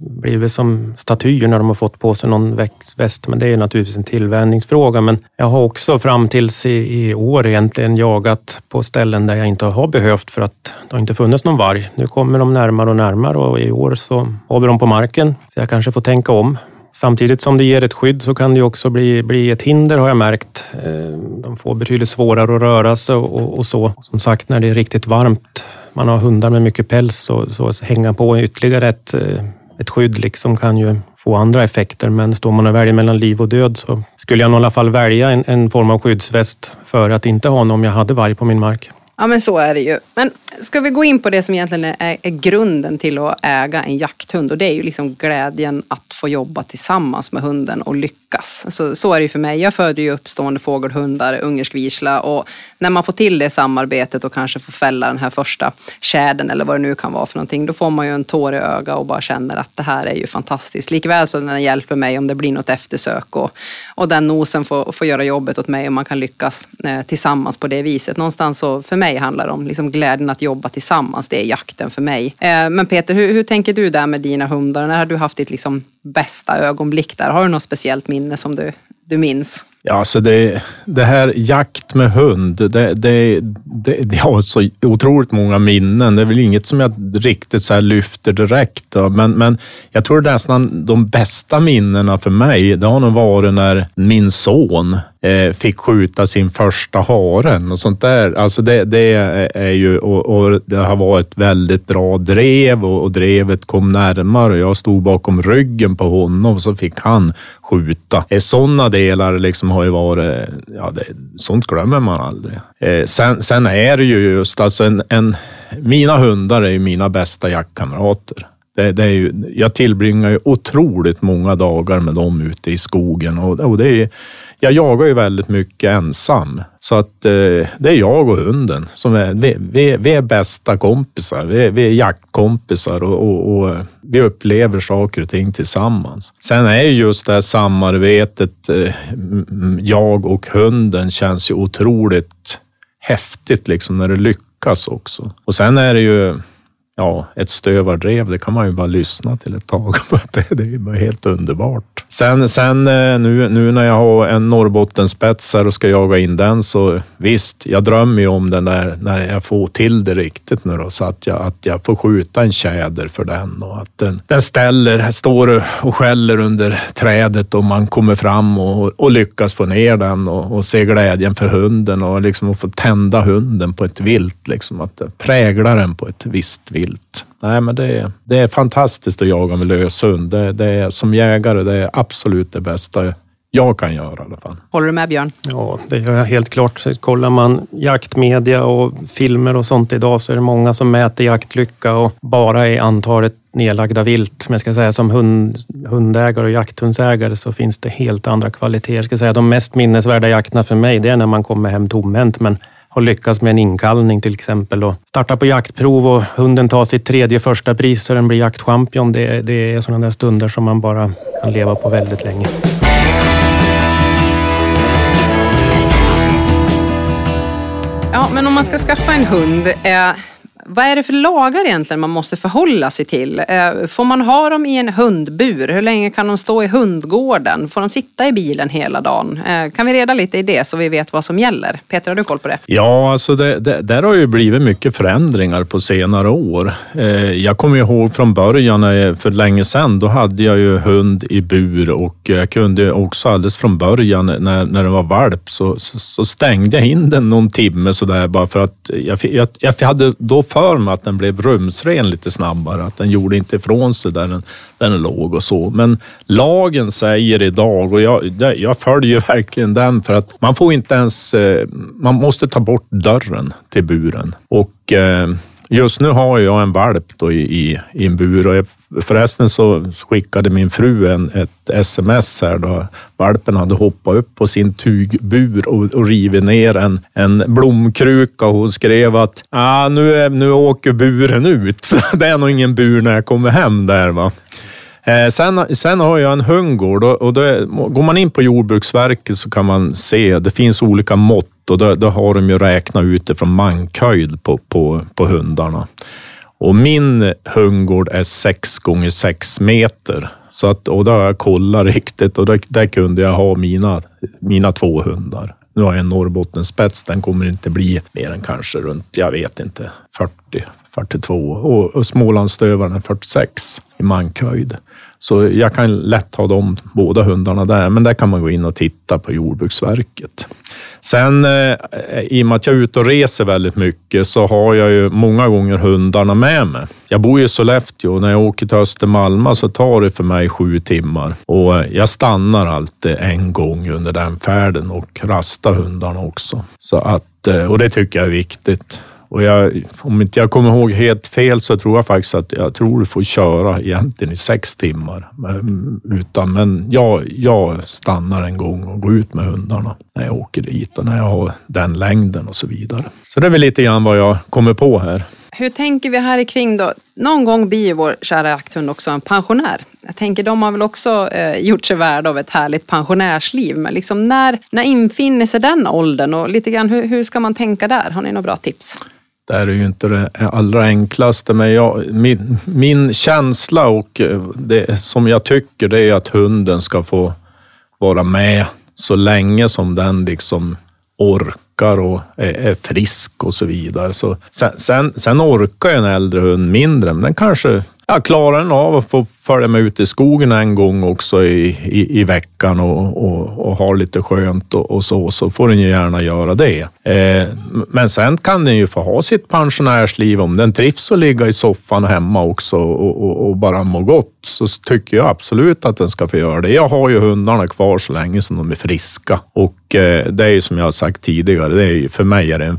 blivit som statyer när de har fått på sig någon väst. Men det är naturligtvis en tillvänjningsfråga. Men jag har också fram tills i, i år egentligen jagat på ställen där jag inte har behövt för att det har inte funnits någon varg. Nu kommer de närmare och närmare och i år så har vi dem på marken. Så jag kanske får tänka om. Samtidigt som det ger ett skydd så kan det också bli, bli ett hinder har jag märkt. Eh, de får betydligt svårare att röra sig och, och så. Som sagt, när det är riktigt varmt, man har hundar med mycket päls, så, så hänga på ytterligare ett eh, ett skydd liksom kan ju få andra effekter, men står man och väljer mellan liv och död så skulle jag i alla fall välja en, en form av skyddsväst för att inte ha någon om jag hade varg på min mark. Ja men så är det ju. Men ska vi gå in på det som egentligen är, är, grunden till att äga en jakthund och det är ju liksom glädjen att få jobba tillsammans med hunden och lyckas. Så, så är det ju för mig. Jag föder ju upp stående fågelhundar, ungersk visla och när man får till det samarbetet och kanske får fälla den här första tjädern eller vad det nu kan vara för någonting, då får man ju en tår i ögat och bara känner att det här är ju fantastiskt. Likväl så den hjälper mig om det blir något eftersök och, och den nosen får, får göra jobbet åt mig och man kan lyckas eh, tillsammans på det viset. Någonstans så för mig handlar om liksom glädjen att jobba tillsammans. Det är jakten för mig. Eh, men Peter, hur, hur tänker du där med dina hundar? När har du haft ditt liksom bästa ögonblick där? Har du något speciellt minne som du, du minns? Ja, alltså det, det här jakt med hund, det, det, det, det har så otroligt många minnen. Det är väl inget som jag riktigt så lyfter direkt. Då. Men, men jag tror nästan de bästa minnena för mig, det har nog varit när min son eh, fick skjuta sin första haren och sånt där. Alltså det, det är ju, och, och, det har varit väldigt bra drev och, och drevet kom närmare. Jag stod bakom ryggen på honom och så fick han skjuta. Eh, Sådana delar liksom har ju varit, ja, det, sånt glömmer man aldrig. Eh, sen, sen är det ju just alltså en, en mina hundar är ju mina bästa jaktkamrater. Det, det är ju, jag tillbringar ju otroligt många dagar med dem ute i skogen och, och det är jag jagar ju väldigt mycket ensam. Så att eh, det är jag och hunden som är, vi, vi, vi är bästa kompisar. Vi, vi är jaktkompisar och, och, och, eh, vi upplever saker och ting tillsammans. Sen är ju just det här samarbetet, eh, jag och hunden känns ju otroligt häftigt liksom när det lyckas också. Och sen är det ju ja, ett stövardrev, det kan man ju bara lyssna till ett tag. det, det är bara helt underbart. Sen, sen eh, nu, nu när jag har en Norrbottenspets här och ska jaga in den så visst, jag drömmer ju om den där när jag får till det riktigt nu då, så att jag, att jag får skjuta en tjäder för den och att den, den ställer, står och skäller under trädet och man kommer fram och, och lyckas få ner den och, och se glädjen för hunden och liksom att få tända hunden på ett vilt, liksom att prägla den på ett visst vilt vilt. Nej, men det är, det är fantastiskt att jaga med löshund. Det, det är, som jägare, det är absolut det bästa jag kan göra i alla fall. Håller du med Björn? Ja, det gör jag helt klart. Kollar man jaktmedia och filmer och sånt idag så är det många som mäter jaktlycka och bara i antalet nedlagda vilt. Men jag ska säga som hund, hundägare och jakthundsägare så finns det helt andra kvaliteter. Jag ska säga de mest minnesvärda jakterna för mig, det är när man kommer hem tomhänt. Men har lyckats med en inkallning till exempel och startar på jaktprov och hunden tar sitt tredje första pris så den blir jaktchampion. Det, det är sådana där stunder som man bara kan leva på väldigt länge. Ja, men om man ska skaffa en hund, eh, vad är det för lagar egentligen man måste förhålla sig till? Eh, får man ha dem i en hundbur? Hur länge kan de stå i hundgården? Får de sitta i bilen hela dagen? Eh, kan vi reda lite i det så vi vet vad som gäller? Peter, har du koll på det? Ja, alltså det, det, där har ju blivit mycket förändringar på senare år. Eh, jag kommer ihåg från början, för länge sedan, då hade jag ju hund i bur och jag kunde också alldeles från början när, när den var valp så, så, så stängde jag in den någon timme sådär bara för att jag, jag, jag hade då för mig att den blev rumsren lite snabbare, att den gjorde inte ifrån sig där den, där den låg och så. Men lagen säger idag, och jag, jag följer verkligen den, för att man får inte ens, eh, man måste ta bort dörren till buren. Och eh, Just nu har jag en valp då i, i, i en bur och förresten så skickade min fru en, ett sms här då valpen hade hoppat upp på sin tugbur och, och rivit ner en, en blomkruka och hon skrev att ah, nu, nu åker buren ut. Så det är nog ingen bur när jag kommer hem där. Va? Eh, sen, sen har jag en hundgård och, då, går man in på Jordbruksverket så kan man se, det finns olika mått och då, då har de ju räknat ut det från mankhöjd på, på, på hundarna. Och min hundgård är 6 gånger 6 meter. Så att, och då har jag kollat riktigt och där, där kunde jag ha mina, mina två hundar. Nu har jag en Norrbottenspets, den kommer inte bli mer än kanske runt, jag vet inte, 40, 42 och, och Smålandsstövaren är 46 i mankhöjd. Så jag kan lätt ha de båda hundarna där, men där kan man gå in och titta på Jordbruksverket. Sen eh, i och med att jag är ute och reser väldigt mycket så har jag ju många gånger hundarna med mig. Jag bor i Sollefteå och när jag åker till Östermalma så tar det för mig sju timmar och eh, jag stannar alltid en gång under den färden och rastar hundarna också. Så att, eh, och det tycker jag är viktigt. Och jag, om inte jag kommer ihåg helt fel så tror jag faktiskt att jag tror du får köra egentligen i sex timmar. Utan, men jag, jag stannar en gång och går ut med hundarna när jag åker dit och när jag har den längden och så vidare. Så det är väl lite grann vad jag kommer på här. Hur tänker vi här kring då? Någon gång blir vår kära jakthund också en pensionär. Jag tänker de har väl också eh, gjort sig värda av ett härligt pensionärsliv. Men liksom när, när infinner sig den åldern och lite grann hur, hur ska man tänka där? Har ni några bra tips? Det här är ju inte det allra enklaste, men jag, min, min känsla och eh, det som jag tycker det är att hunden ska få vara med så länge som den liksom orkar och är, är frisk och så vidare. Så sen, sen, sen orkar en äldre hund mindre, men den kanske ja, klarar den av att få följa med ut i skogen en gång också i, i, i veckan och, och, och ha lite skönt och, och, så, så får den ju gärna göra det. Eh, men sen kan den ju få ha sitt pensionärsliv om den trivs att ligga i soffan hemma också och, och, och, bara må gott så tycker jag absolut att den ska få göra det. Jag har ju hundarna kvar så länge som de är friska och eh, det är ju som jag har sagt tidigare, det är ju, för mig är det en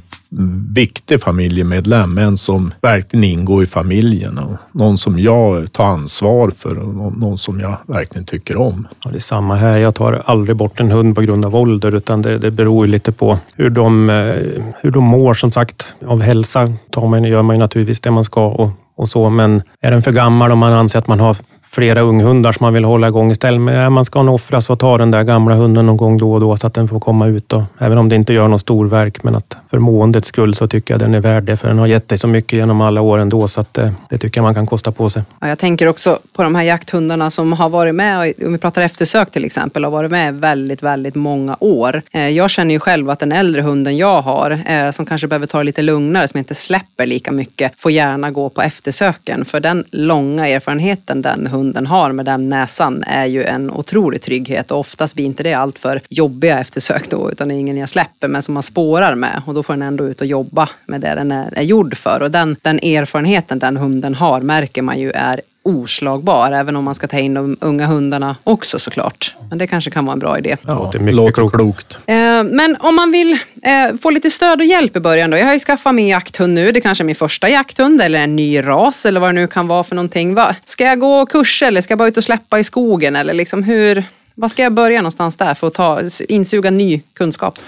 viktig familjemedlem, en som verkligen ingår i familjen och någon som jag tar ansvar för någon som jag verkligen tycker om. Ja, det är samma här. Jag tar aldrig bort en hund på grund av ålder, utan det, det beror lite på hur de, eh, hur de mår. Som sagt, av hälsa tar man, gör man ju naturligtvis det man ska och, och så, men är den för gammal och man anser att man har flera unghundar som man vill hålla igång istället. Men äh, man ska nog offra så ta den där gamla hunden någon gång då och då så att den får komma ut. Då. även om det inte gör någon stor verk, men att för måendets skull så tycker jag den är värd det. För den har gett dig så mycket genom alla år ändå så att det, det tycker jag man kan kosta på sig. Ja, jag tänker också på de här jakthundarna som har varit med, om vi pratar eftersök till exempel, har varit med väldigt, väldigt många år. Eh, jag känner ju själv att den äldre hunden jag har, eh, som kanske behöver ta det lite lugnare, som inte släpper lika mycket, får gärna gå på eftersöken. För den långa erfarenheten den hunden hunden har med den näsan är ju en otrolig trygghet. Och oftast blir inte det allt för jobbiga eftersök då utan det är ingen jag släpper men som man spårar med. Och då får den ändå ut och jobba med det den är, är gjord för. Och den, den erfarenheten den hunden har märker man ju är oslagbar, även om man ska ta in de unga hundarna också såklart. Men det kanske kan vara en bra idé. Ja, det är mycket låter klokt. klokt. Eh, men om man vill eh, få lite stöd och hjälp i början då. Jag har ju skaffat min jakthund nu. Det kanske är min första jakthund eller en ny ras eller vad det nu kan vara för någonting. Va? Ska jag gå kurser eller ska jag bara ut och släppa i skogen eller liksom hur? Vad ska jag börja någonstans där för att ta, insuga ny kunskap?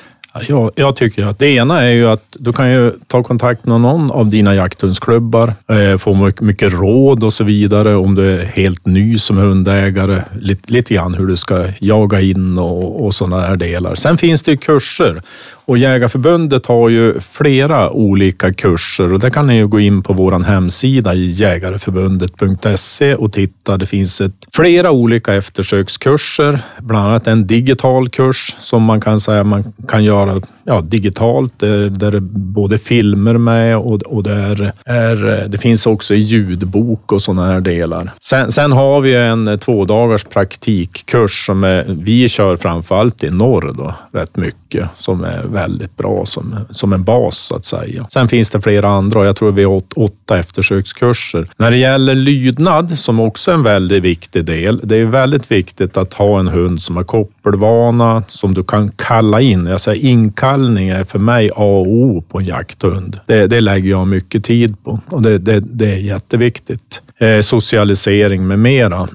Ja, jag tycker att det ena är ju att du kan ju ta kontakt med någon av dina jakthundsklubbar, eh, få mycket råd och så vidare om du är helt ny som hundägare. Lite, lite grann hur du ska jaga in och, och sådana här delar. Sen finns det ju kurser och Jägarförbundet har ju flera olika kurser och där kan ni ju gå in på vår hemsida i jägareförbundet.se och titta. Det finns ett, flera olika eftersökskurser, bland annat en digital kurs som man kan säga man kan göra ja, digitalt där, där det är både filmer med och, och där är, det finns också i ljudbok och sådana här delar. Sen, sen har vi en två dagars praktikkurs som är, vi kör framförallt i norr då, rätt mycket, som är väldigt bra som, som en bas så att säga. Sen finns det flera andra och jag tror vi har åt, åtta eftersökskurser. När det gäller lydnad, som också är en väldigt viktig del, det är väldigt viktigt att ha en hund som har koppelvana, som du kan kalla in. Jag säger inkallning är för mig A och O på en jakthund. Det, det lägger jag mycket tid på och det, det, det är jätteviktigt. Eh, socialisering med mera.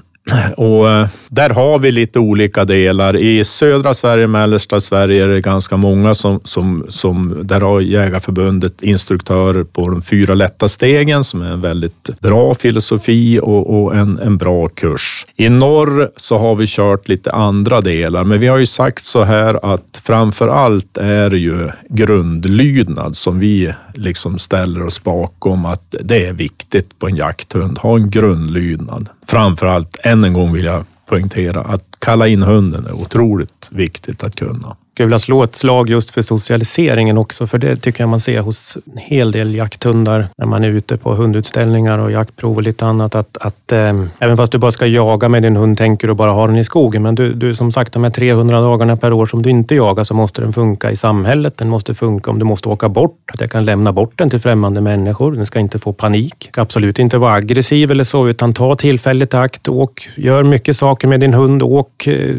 Och eh, där har vi lite olika delar. I södra Sverige, mellersta Sverige är det ganska många som, som, som där har Jägarförbundet instruktörer på de fyra lätta stegen som är en väldigt bra filosofi och, och en, en bra kurs. I norr så har vi kört lite andra delar, men vi har ju sagt så här att framför allt är ju grundlydnad som vi liksom ställer oss bakom att det är viktigt på en jakthund. Ha en grundlydnad. Framför allt, än en gång vill jag poängtera att kalla in hunden är otroligt viktigt att kunna skulle vilja slå ett slag just för socialiseringen också, för det tycker jag man ser hos en hel del jakthundar när man är ute på hundutställningar och jaktprov och lite annat. Att, att eh, även fast du bara ska jaga med din hund tänker du bara ha den i skogen. Men du, du som sagt, de här 300 dagarna per år som du inte jagar så måste den funka i samhället. Den måste funka om du måste åka bort. Att jag kan lämna bort den till främmande människor. Den ska inte få panik. Ska absolut inte vara aggressiv eller så, utan ta tillfället i akt. Åk, gör mycket saker med din hund. Åk eh,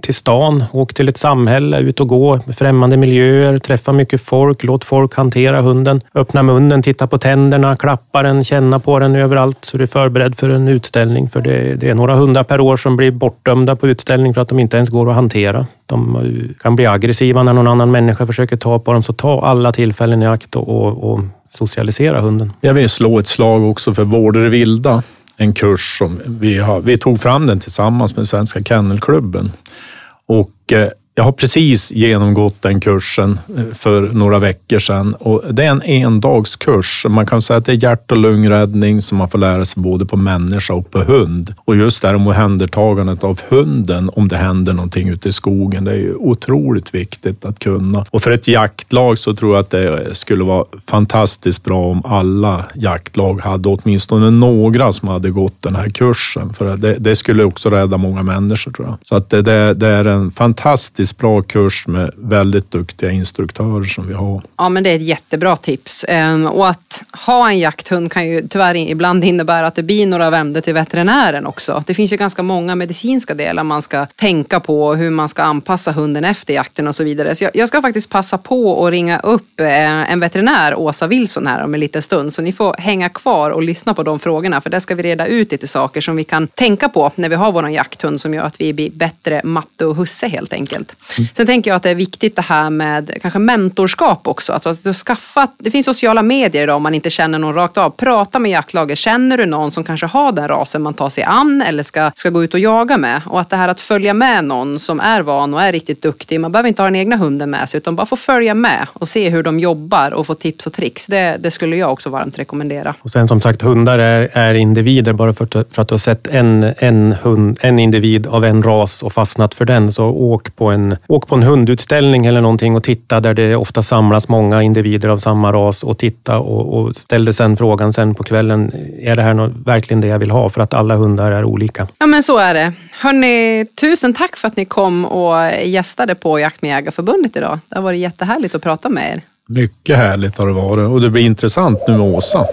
till stan, åk till ett samhälle, ut och gå, främmande miljöer, träffa mycket folk, låt folk hantera hunden. Öppna munnen, titta på tänderna, klappa den, känna på den överallt så du är förberedd för en utställning. För det, det är några hundar per år som blir bortdömda på utställning för att de inte ens går att hantera. De eh, kan bli aggressiva när någon annan människa försöker ta på dem, så ta alla tillfällen i akt och, och, och socialisera hunden. Jag vill slå ett slag också för Vårder vilda en kurs som vi, har, vi tog fram den tillsammans med Svenska Kennelklubben. Och eh, jag har precis genomgått den kursen eh, för några veckor sedan och det är en endagskurs. Man kan säga att det är hjärt och lungräddning som man får lära sig både på människa och på hund. Och just det här omhändertagandet av hunden om det händer någonting ute i skogen. Det är ju otroligt viktigt att kunna. Och för ett jaktlag så tror jag att det skulle vara fantastiskt bra om alla jaktlag hade åtminstone några som hade gått den här kursen. För det, det skulle också rädda många människor tror jag. Så att det, det är en fantastisk fantastiskt bra kurs med väldigt duktiga instruktörer som vi har. Ja, men det är ett jättebra tips. Ehm, och att ha en jakthund kan ju tyvärr ibland innebära att det blir några vändor till veterinären också. Det finns ju ganska många medicinska delar man ska tänka på, hur man ska anpassa hunden efter jakten och så vidare. Så jag ska faktiskt passa på att ringa upp eh, en veterinär, Åsa Wilson, här om en liten stund. Så ni får hänga kvar och lyssna på de frågorna, för där ska vi reda ut lite saker som vi kan tänka på när vi har vår jakthund som gör att vi blir bättre matte och husse helt enkelt. Mm. Sen tänker jag att det är viktigt det här med kanske mentorskap också. Alltså att du skaffat, det finns sociala medier idag om man inte känner någon rakt av. Prata med jaktlaget. Känner du någon som kanske har den rasen man tar sig an eller ska, ska gå ut och jaga med? Och att det här att följa med någon som är van och är riktigt duktig. Man behöver inte ha den egna hunden med sig utan bara få följa med och se hur de jobbar och få tips och tricks. Det, det skulle jag också varmt rekommendera. Och sen som sagt, hundar är, är individer. Bara för, för att du har sett en, en, hund, en individ av en ras och fastnat för den, så åk på en åk på en hundutställning eller någonting och titta där det ofta samlas många individer av samma ras och titta och, och ställde sen frågan sen på kvällen, är det här något, verkligen det jag vill ha? För att alla hundar är olika. Ja men så är det. Hörni, tusen tack för att ni kom och gästade på Jakt med Jägarförbundet idag. Det har varit jättehärligt att prata med er. Mycket härligt har det varit och det blir intressant nu med Åsa.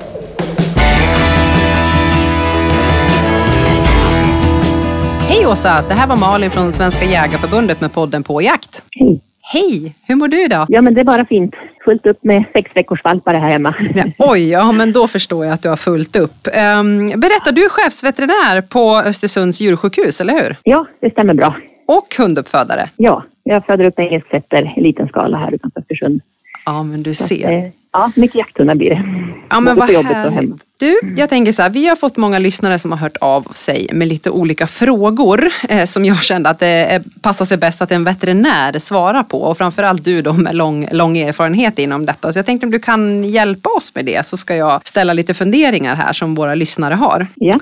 Åsa! Det här var Malin från Svenska Jägarförbundet med podden På jakt. Hej! Hej! Hur mår du idag? Ja, men det är bara fint. Fullt upp med sex veckors valpar här hemma. Ja, oj, ja men då förstår jag att du har fullt upp. Um, berätta, du är chefsveterinär på Östersunds djursjukhus, eller hur? Ja, det stämmer bra. Och hunduppfödare? Ja, jag föder upp engelsksetter i liten skala här utanför Östersund. Ja, men du ser. Att, ja, mycket jakthundar blir det. Ja, men Både vad härligt. Du, jag tänker så här, vi har fått många lyssnare som har hört av sig med lite olika frågor eh, som jag kände att det eh, passar sig bäst att en veterinär svarar på och framförallt du då med lång, lång erfarenhet inom detta. Så jag tänkte om du kan hjälpa oss med det så ska jag ställa lite funderingar här som våra lyssnare har. Ja.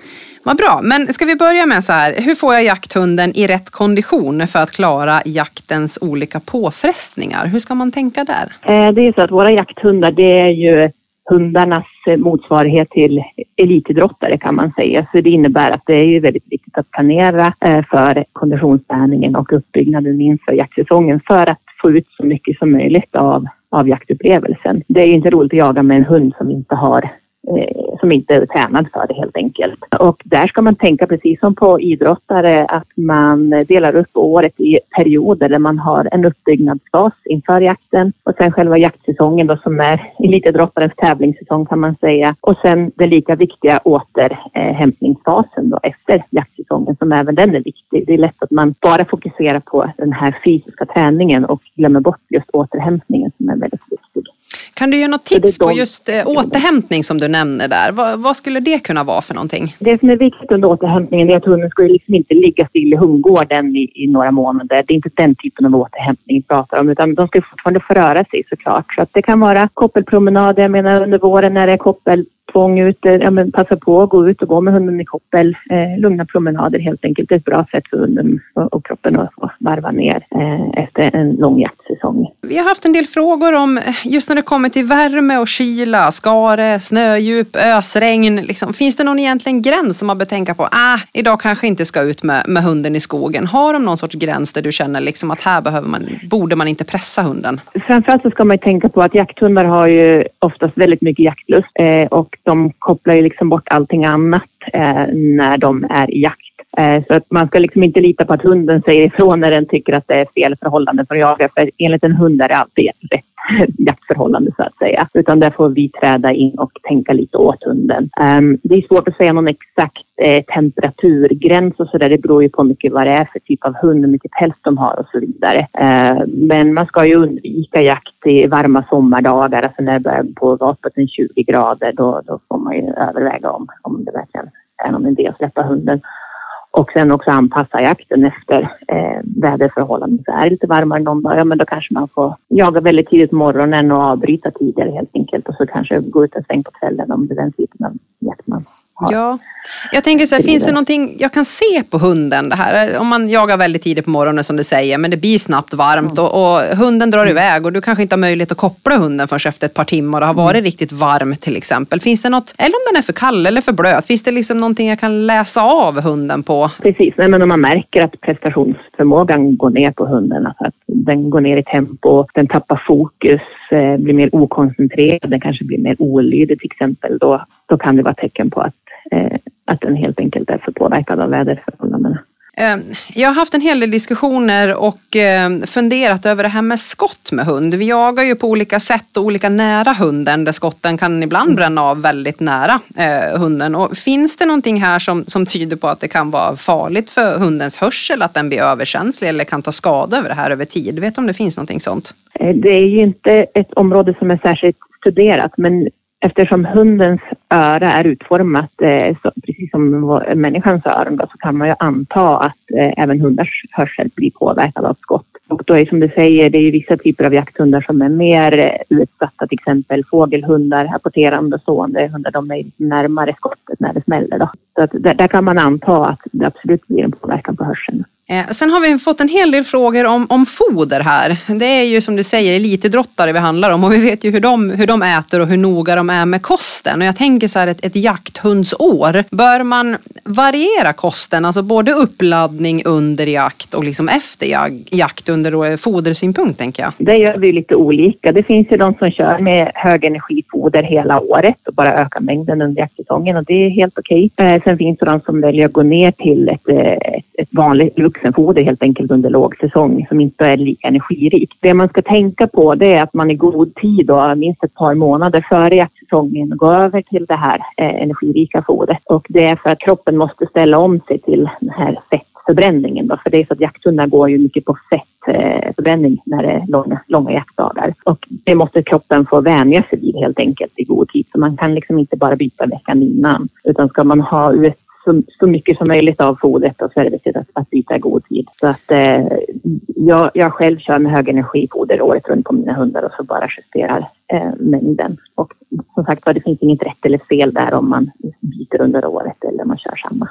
Vad bra, men ska vi börja med så här, hur får jag jakthunden i rätt kondition för att klara jaktens olika påfrestningar? Hur ska man tänka där? Eh, Det är så att våra jakthundar det är ju hundarnas eh, motsvarighet till elitidrottare kan man säga. Så det innebär att det är ju väldigt viktigt att planera eh, för konditionsträningen och uppbyggnaden inför jaktsäsongen för att få ut så mycket som möjligt av, av jaktupplevelsen. Det är ju inte roligt att jaga med en hund som inte har som inte är tränad för det helt enkelt. Och där ska man tänka precis som på idrottare att man delar upp året i perioder där man har en uppbyggnadsfas inför jakten och sen själva jaktsäsongen då som är elitidrottarens tävlingssäsong kan man säga. Och sen den lika viktiga återhämtningsfasen då efter jaktsäsongen som även den är viktig. Det är lätt att man bara fokuserar på den här fysiska träningen och glömmer bort just återhämtningen som är väldigt viktig. Kan du ge något tips på de- just eh, återhämtning som du nämner där? Vad, vad skulle det kunna vara för någonting? Det som är viktigt under återhämtningen är att hunden ska ju liksom inte ligga still i hundgården i, i några månader. Det är inte den typen av återhämtning vi pratar om utan de ska ju fortfarande få röra sig såklart. Så att det kan vara koppelpromenader, jag menar under våren när det är koppel koppeltvång ute, ja men passa på att gå ut och gå med hunden i koppel. Eh, lugna promenader helt enkelt. Det är ett bra sätt för hunden och, och kroppen att varva ner eh, efter en lång jaktsäsong. Vi har haft en del frågor om eh, just när det kommer till värme och kyla, skare, snödjup, ösregn. Liksom. Finns det någon egentligen gräns som man bör tänka på? Ah, idag kanske inte ska ut med, med hunden i skogen. Har de någon sorts gräns där du känner liksom att här behöver man, borde man inte pressa hunden? Framförallt så ska man tänka på att jakthundar har ju oftast väldigt mycket jaktlust eh, och de kopplar ju liksom bort allting annat eh, när de är i jakt. Eh, så att man ska liksom inte lita på att hunden säger ifrån när den tycker att det är fel förhållande för att jaga. För enligt en hund är det alltid rätt jaktförhållande så att säga. Utan där får vi träda in och tänka lite åt hunden. Ehm, det är svårt att säga någon exakt eh, temperaturgräns och sådär. Det beror ju på mycket vad det är för typ av hund, hur mycket päls de har och så vidare. Ehm, men man ska ju undvika jakt i varma sommardagar, alltså när det börjar på vapnet uppåt 20 grader. Då, då får man ju överväga om, om det verkligen är någon idé att släppa hunden. Och sen också anpassa jakten efter eh, väderförhållanden. Så är det lite varmare någon dag, ja men då kanske man får jaga väldigt tidigt på morgonen och avbryta tidigare helt enkelt. Och så kanske gå ut en sväng på kvällen om det är den typen av jakt man har. Ja, jag tänker så här, finns det någonting jag kan se på hunden? Det här? Om man jagar väldigt tidigt på morgonen som du säger, men det blir snabbt varmt och, och hunden drar iväg och du kanske inte har möjlighet att koppla hunden förrän efter ett par timmar och det har varit riktigt varmt till exempel. Finns det något, eller om den är för kall eller för blöt, finns det liksom någonting jag kan läsa av hunden på? Precis, Nej, men om man märker att prestationsförmågan går ner på hunden, alltså att den går ner i tempo, den tappar fokus, Eh, blir mer okoncentrerad, den kanske blir mer olydig till exempel, då, då kan det vara tecken på att, eh, att den helt enkelt är för påverkad av väderförhållandena. Eh, Jag har haft en hel del diskussioner och eh, funderat över det här med skott med hund. Vi jagar ju på olika sätt och olika nära hunden där skotten kan ibland bränna av väldigt nära eh, hunden. Och finns det någonting här som, som tyder på att det kan vara farligt för hundens hörsel, att den blir överkänslig eller kan ta skada över det här över tid? Vet du om det finns någonting sånt? Eh, Det är ju inte ett område som är särskilt studerat men eftersom hundens öra är utformat eh, så, precis som människans öron då, så kan man ju anta att eh, även hundars hörsel blir påverkad av skott. Och då är som du säger, det är ju vissa typer av jakthundar som är mer eh, utsatta, till exempel fågelhundar, apporterande och stående hundar, de är närmare skottet när det smäller. Då. Så att där, där kan man anta att det absolut blir en påverkan på hörseln. Eh, sen har vi fått en hel del frågor om, om foder här. Det är ju som du säger elitidrottare vi handlar om och vi vet ju hur de, hur de äter och hur noga de är med kosten. Och jag tänker så här, ett, ett jakthundsår, bör man variera kosten, alltså både uppladdning under jakt och liksom efter jakt under eh, fodersynpunkt tänker jag? Det gör vi lite olika. Det finns ju de som kör med högenergifoder hela året och bara ökar mängden under jaktsäsongen och det är helt okej. Okay. sen finns det de som väljer att gå ner till ett, ett, ett vanligt vuxenfoder helt enkelt under lågsäsong som inte är lika energirikt. Det man ska tänka på det är att man i god tid, då, minst ett par månader före jaktsäsongen, går över till det här eh, energirika fodret. Och det är för att kroppen måste ställa om sig till den här fettförbränningen. Då. För det är så att jakthundar går ju mycket på fettförbränning fettförbränning när det är långa, långa jaktdagar. Och det måste kroppen få vänja sig vid helt enkelt i god tid. Så man kan liksom inte bara byta veckan innan. Utan ska man ha ut så, så mycket som möjligt av fodret och så är det viktigt att, att byta i god tid. Så att eh, jag, jag själv kör med högenergifoder året runt på mina hundar och så bara justerar eh, mängden. Och som sagt det finns inget rätt eller fel där om man byter under året eller om man kör samma.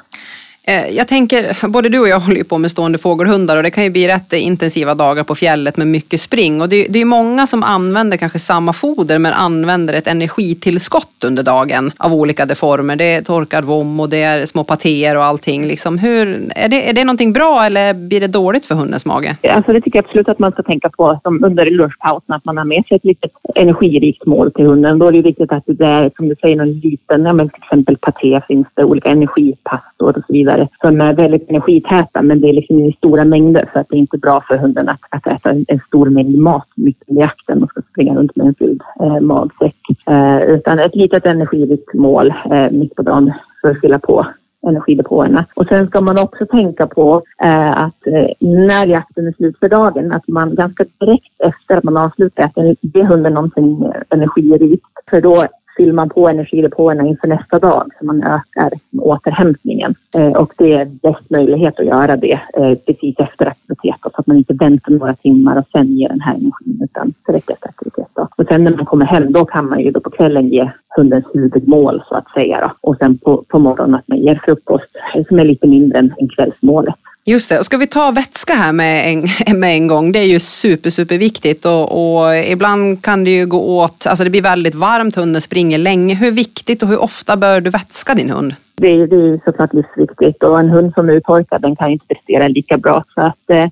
Eh, jag tänker, både du och jag håller ju på med stående fågelhundar och det kan ju bli rätt intensiva dagar på fjället med mycket spring. Och det, det är många som använder kanske samma foder men använder ett energitillskott under dagen av olika former. Det är torkad vom och det är små patéer och allting. Liksom, hur, är, det, är det någonting bra eller blir det dåligt för hundens mage? Alltså det tycker jag absolut att man ska tänka på som under lunchpausen att man har med sig ett litet energirikt mål till hunden. Då är det viktigt att det är som du säger någon liten, ja, men till exempel paté finns det, olika energipastor och så vidare vidare som är väldigt energitäta men det är liksom i stora mängder så att det är inte bra för hunden att, att äta en, en stor mängd mat mitt i jakten och ska springa runt med en fylld eh, magsäck. Eh, utan ett litet energirikt mål eh, mitt på dagen för att fylla på energidepåerna. Och sen ska man också tänka på eh, att eh, när jakten är slut för dagen, att man ganska direkt efter att man avslutat jakten ger hunden någonting energirikt. För då fyller man på energidepåerna inför nästa dag så man ökar återhämtningen. Eh, och det är bäst möjlighet att göra det eh, precis efter aktivitet så att man inte väntar några timmar och sen ger den här energin utan direkt efter aktivitet. Då. Och sen när man kommer hem då kan man ju då på kvällen ge hundens huvudmål så att säga då. och sen på, på morgonen att man ger frukost eh, som är lite mindre än, än kvällsmålet. Just det. Ska vi ta vätska här med en, med en gång? Det är ju super, super viktigt och, och, ibland kan det ju gå åt, alltså det blir väldigt varmt, hunden springer länge. Hur viktigt och hur ofta bör du vätska din hund? Det är, det är såklart livsviktigt och en hund som är uttorkad den kan inte prestera lika bra så att eh,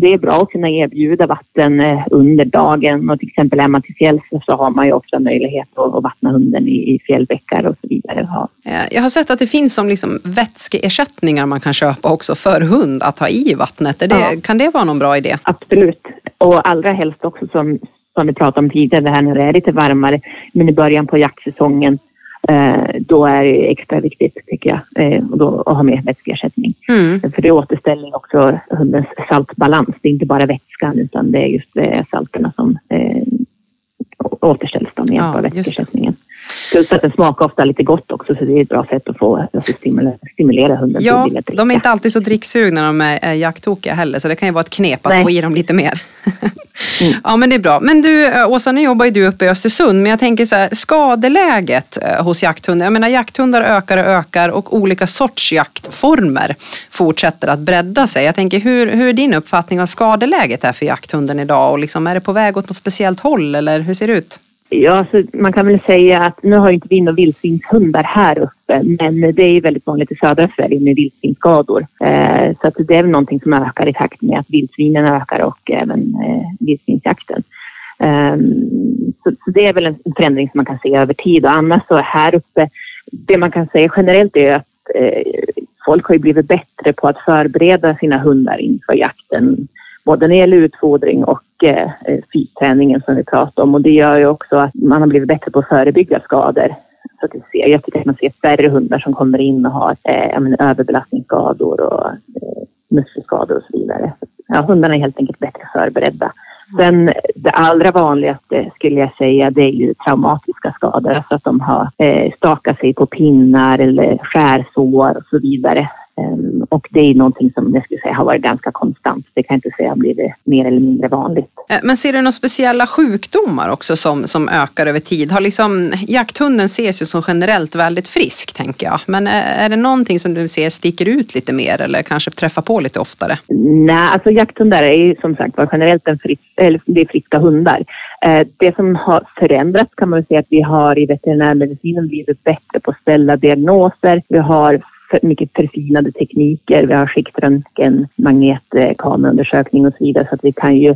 det är bra att kunna erbjuda vatten eh, under dagen och till exempel är man till fjälls så har man ju också möjlighet att vattna hunden i fjällbäckar och så vidare. Jag har sett att det finns som liksom vätskeersättningar man kan köpa också för hund att ha i vattnet. Det, ja. Kan det vara någon bra idé? Absolut, och allra helst också som, som vi pratade om tidigare, det här när det är lite varmare, men i början på jaktsäsongen Eh, då är det extra viktigt tycker jag eh, att ha med vätskeersättning. Mm. För det återställer också hundens saltbalans. Det är inte bara vätskan utan det är just eh, salterna som eh, återställs med hjälp av vätskeersättningen. Plus att den smakar ofta lite gott också så det är ett bra sätt att få alltså stimulera, stimulera hunden ja, till att dricka. De är inte alltid så dricksugna när de är jakttokiga heller så det kan ju vara ett knep att Nej. få i dem lite mer. mm. Ja men det är bra. Men du Åsa, nu jobbar ju du uppe i Östersund men jag tänker så här, skadeläget eh, hos jakthundar. Jag menar jakthundar ökar och ökar och olika sorts jaktformer fortsätter att bredda sig. Jag tänker hur, hur är din uppfattning av skadeläget är för jakthunden idag och liksom, är det på väg åt något speciellt håll eller hur ser det ut? Ja, så man kan väl säga att nu har inte vi några vildsvinshundar här uppe men det är väldigt vanligt i södra Sverige med vildsvinsskador. Eh, så att det är väl någonting som ökar i takt med att vildsvinen ökar och även eh, vildsvinsjakten. Eh, så, så, det är väl en förändring som man kan se över tid och annars så här uppe, det man kan säga generellt är att eh, folk har ju blivit bättre på att förbereda sina hundar inför jakten både när det gäller utfodring och eh, eh fysträningen som vi pratade om och det gör ju också att man har blivit bättre på att förebygga skador. Så att ser, jag tycker att man ser färre hundar som kommer in och har eh, menar, överbelastningsskador och eh, muskelskador och så vidare. Ja, hundarna är helt enkelt bättre förberedda. Sen det allra vanligaste skulle jag säga det är ju traumatiska skador, alltså att de har eh, stakat sig på pinnar eller skärsår och så vidare. Ehm, och det är någonting som jag skulle säga har varit ganska konstant. Det kan jag inte säga har blivit mer eller mindre vanligt. Eh, men ser du några speciella sjukdomar också som, som ökar över tid? Har liksom, jakthunden ses ju som generellt väldigt frisk tänker jag. Men eh, är det någonting som du ser sticker ut lite mer eller kanske träffar på lite oftare? Nej, alltså jakthundar är ju som sagt var generellt en frisk, eller det är friska hundar. Eh, det som har förändrats kan man säga att vi har i veterinärmedicinen blivit bättre på att ställa diagnoser. Vi har mycket förfinade tekniker. Vi har skiktröntgen, magnetkameraundersökning och så vidare så att vi kan ju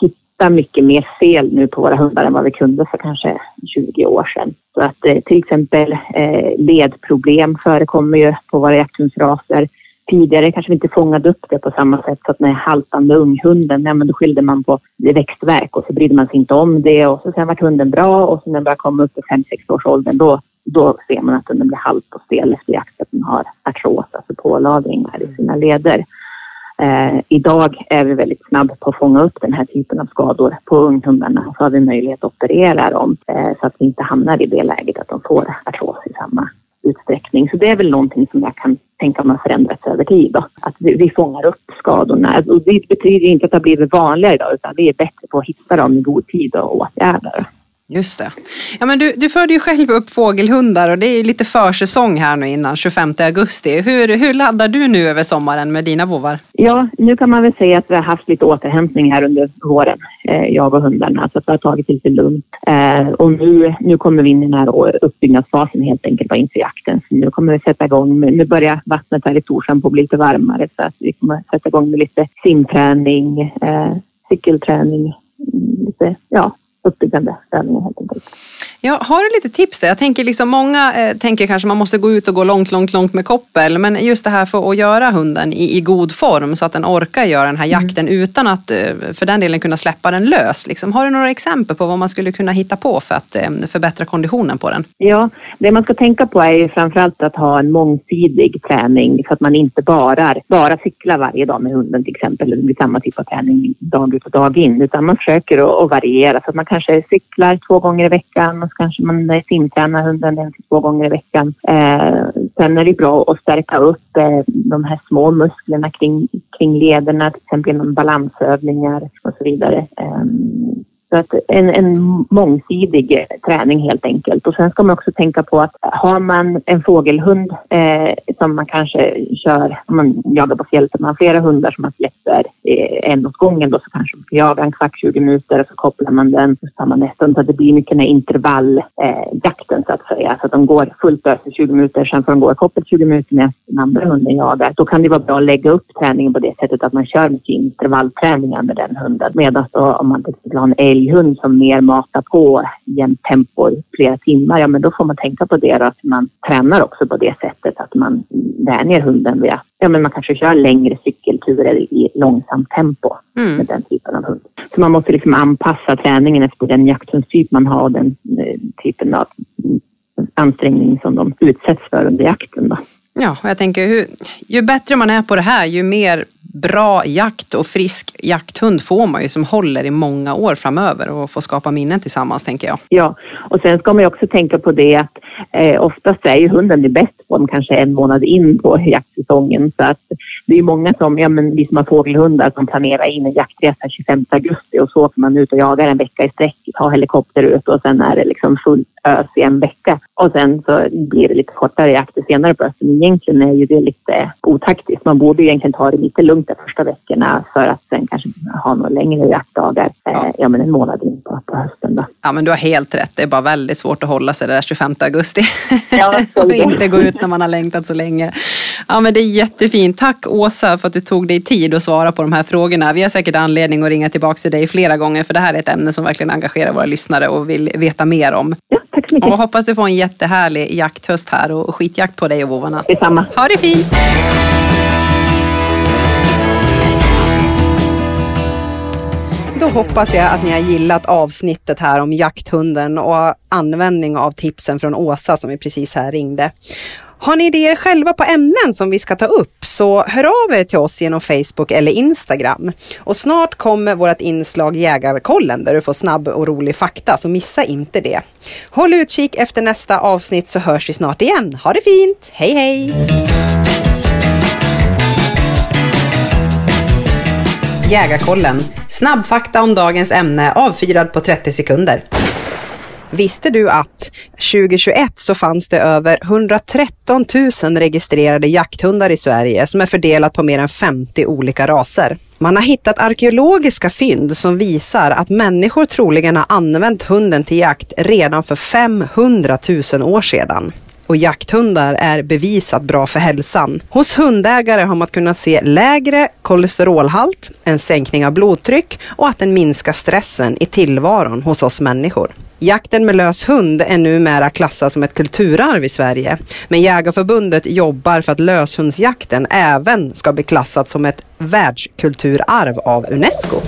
hitta mycket mer fel nu på våra hundar än vad vi kunde för kanske 20 år sedan. Så att eh, till exempel eh, ledproblem förekommer ju på våra jakthundsraser. Tidigare kanske vi inte fångade upp det på samma sätt så att när haltande unghunden, ja, men då skyllde man på det växtverk och så brydde man sig inte om det och så sen vart hunden bra och så när den började komma upp i 5-6 års åldern då då ser man att den blir halt och stel efter jakt, att den har artros, alltså pålagringar i sina leder. Eh, idag är vi väldigt snabba på att fånga upp den här typen av skador på unghundarna så har vi möjlighet att operera dem eh, så att vi inte hamnar i det läget att de får artros i samma utsträckning. Så det är väl någonting som jag kan tänka mig har förändrats över tid. Då. Att vi, vi fångar upp skadorna. Och det betyder inte att det har blivit vanligare idag utan vi är bättre på att hitta dem i god tid och åtgärda. Just det. Ja, men du, du förde ju själv upp fågelhundar och det är lite försäsong här nu innan 25 augusti. Hur, hur laddar du nu över sommaren med dina vovvar? Ja, nu kan man väl säga att vi har haft lite återhämtning här under våren, eh, jag och hundarna, så att det har tagit lite lugnt. Eh, och nu, nu kommer vi in i den här uppbyggnadsfasen helt enkelt inför jakten. Så nu kommer vi sätta igång, med, nu börjar vattnet här i Torshamn på att bli lite varmare så att vi kommer sätta igång med lite simträning, eh, cykelträning, mm, lite, ja, uppbyggande övningar helt enkelt. Ja, har du lite tips där? Jag tänker liksom många eh, tänker kanske man måste gå ut och gå långt, långt, långt med koppel. Men just det här för att göra hunden i, i god form så att den orkar göra den här mm. jakten mm. utan att eh, för den delen kunna släppa den lös. Liksom. Har du några exempel på vad man skulle kunna hitta på för att eh, förbättra konditionen på den? Ja, det man ska tänka på är ju framförallt att ha en mångsidig träning så att man inte bara, bara cyklar varje dag med hunden till exempel. Det blir samma typ av träning dag ut och dag in utan man försöker att variera så att man kanske cyklar två gånger i veckan och så kanske man simtränar hunden en till två gånger i veckan. Eh, sen är det bra att stärka upp eh, de här små musklerna kring, kring lederna, till exempel genom balansövningar och så vidare. Eh, så att en, en mångsidig träning helt enkelt. Och sen ska man också tänka på att har man en fågelhund eh, som man kanske kör, om man jagar på fjället, man har flera hundar som man släpper eh, en åt gången då så kanske man får jaga en kvart, 20 minuter och så kopplar man den och så tar man nästa så att det blir mycket den här intervalljakten eh, så att säga. Så att de går fullt ös i 20 minuter, sen får de gå i koppel 20 minuter när den andra hunden jagar. Då kan det vara bra att lägga upp träningen på det sättet att man kör mycket intervallträningar med den hunden. Medan då om man till exempel har en älg älghund som mer matar på jämnt tempo i flera timmar, ja men då får man tänka på det då, att man tränar också på det sättet att man vänjer hunden vid att ja, men man kanske kör längre cykelturer i långsamt tempo mm. med den typen av hund. Så man måste liksom anpassa träningen efter den jakthundstyp man har och den eh, typen av ansträngning som de utsätts för under jakten. Då. Ja, och jag tänker hur, ju bättre man är på det här, ju mer bra jakt och frisk jakthund får man ju som håller i många år framöver och får skapa minnen tillsammans tänker jag. Ja, och sen ska man ju också tänka på det att eh, oftast är ju hunden det bäst dem kanske en månad in på jaktsäsongen så att det är många som, ja men vi som har fågelhundar som planerar in en jaktresa 25 augusti och så åker man ut och jagar en vecka i sträck, tar helikopter ut och sen är det liksom full ös i en vecka och sen så blir det lite kortare jakter senare på hösten. Egentligen är ju det lite otaktiskt. Man borde egentligen ta det lite lugnt de första veckorna för att sen kanske ha några längre jaktdagar, ja. Eh, ja men en månad in på, på hösten. Då. Ja men du har helt rätt, det är bara väldigt svårt att hålla sig där 25 augusti ja, och inte gå ut när man har längtat så länge. Ja men det är jättefint. Tack Åsa för att du tog dig tid att svara på de här frågorna. Vi har säkert anledning att ringa tillbaka till dig flera gånger för det här är ett ämne som verkligen engagerar våra lyssnare och vill veta mer om. Tack så mycket. Och hoppas du får en jättehärlig jakthöst här och skitjakt på dig och vovvarna. Detsamma. Ha det fint! Då hoppas jag att ni har gillat avsnittet här om jakthunden och användning av tipsen från Åsa som vi precis här ringde. Har ni idéer själva på ämnen som vi ska ta upp så hör av er till oss genom Facebook eller Instagram. Och snart kommer vårt inslag Jägarkollen där du får snabb och rolig fakta, så missa inte det. Håll utkik efter nästa avsnitt så hörs vi snart igen. Ha det fint! Hej hej! Jägarkollen. Snabbfakta om dagens ämne avfyrad på 30 sekunder. Visste du att 2021 så fanns det över 113 000 registrerade jakthundar i Sverige som är fördelat på mer än 50 olika raser. Man har hittat arkeologiska fynd som visar att människor troligen har använt hunden till jakt redan för 500 000 år sedan och jakthundar är bevisat bra för hälsan. Hos hundägare har man kunnat se lägre kolesterolhalt, en sänkning av blodtryck och att den minskar stressen i tillvaron hos oss människor. Jakten med lös hund är numera klassad som ett kulturarv i Sverige. Men Jägarförbundet jobbar för att löshundsjakten även ska bli klassad som ett världskulturarv av Unesco.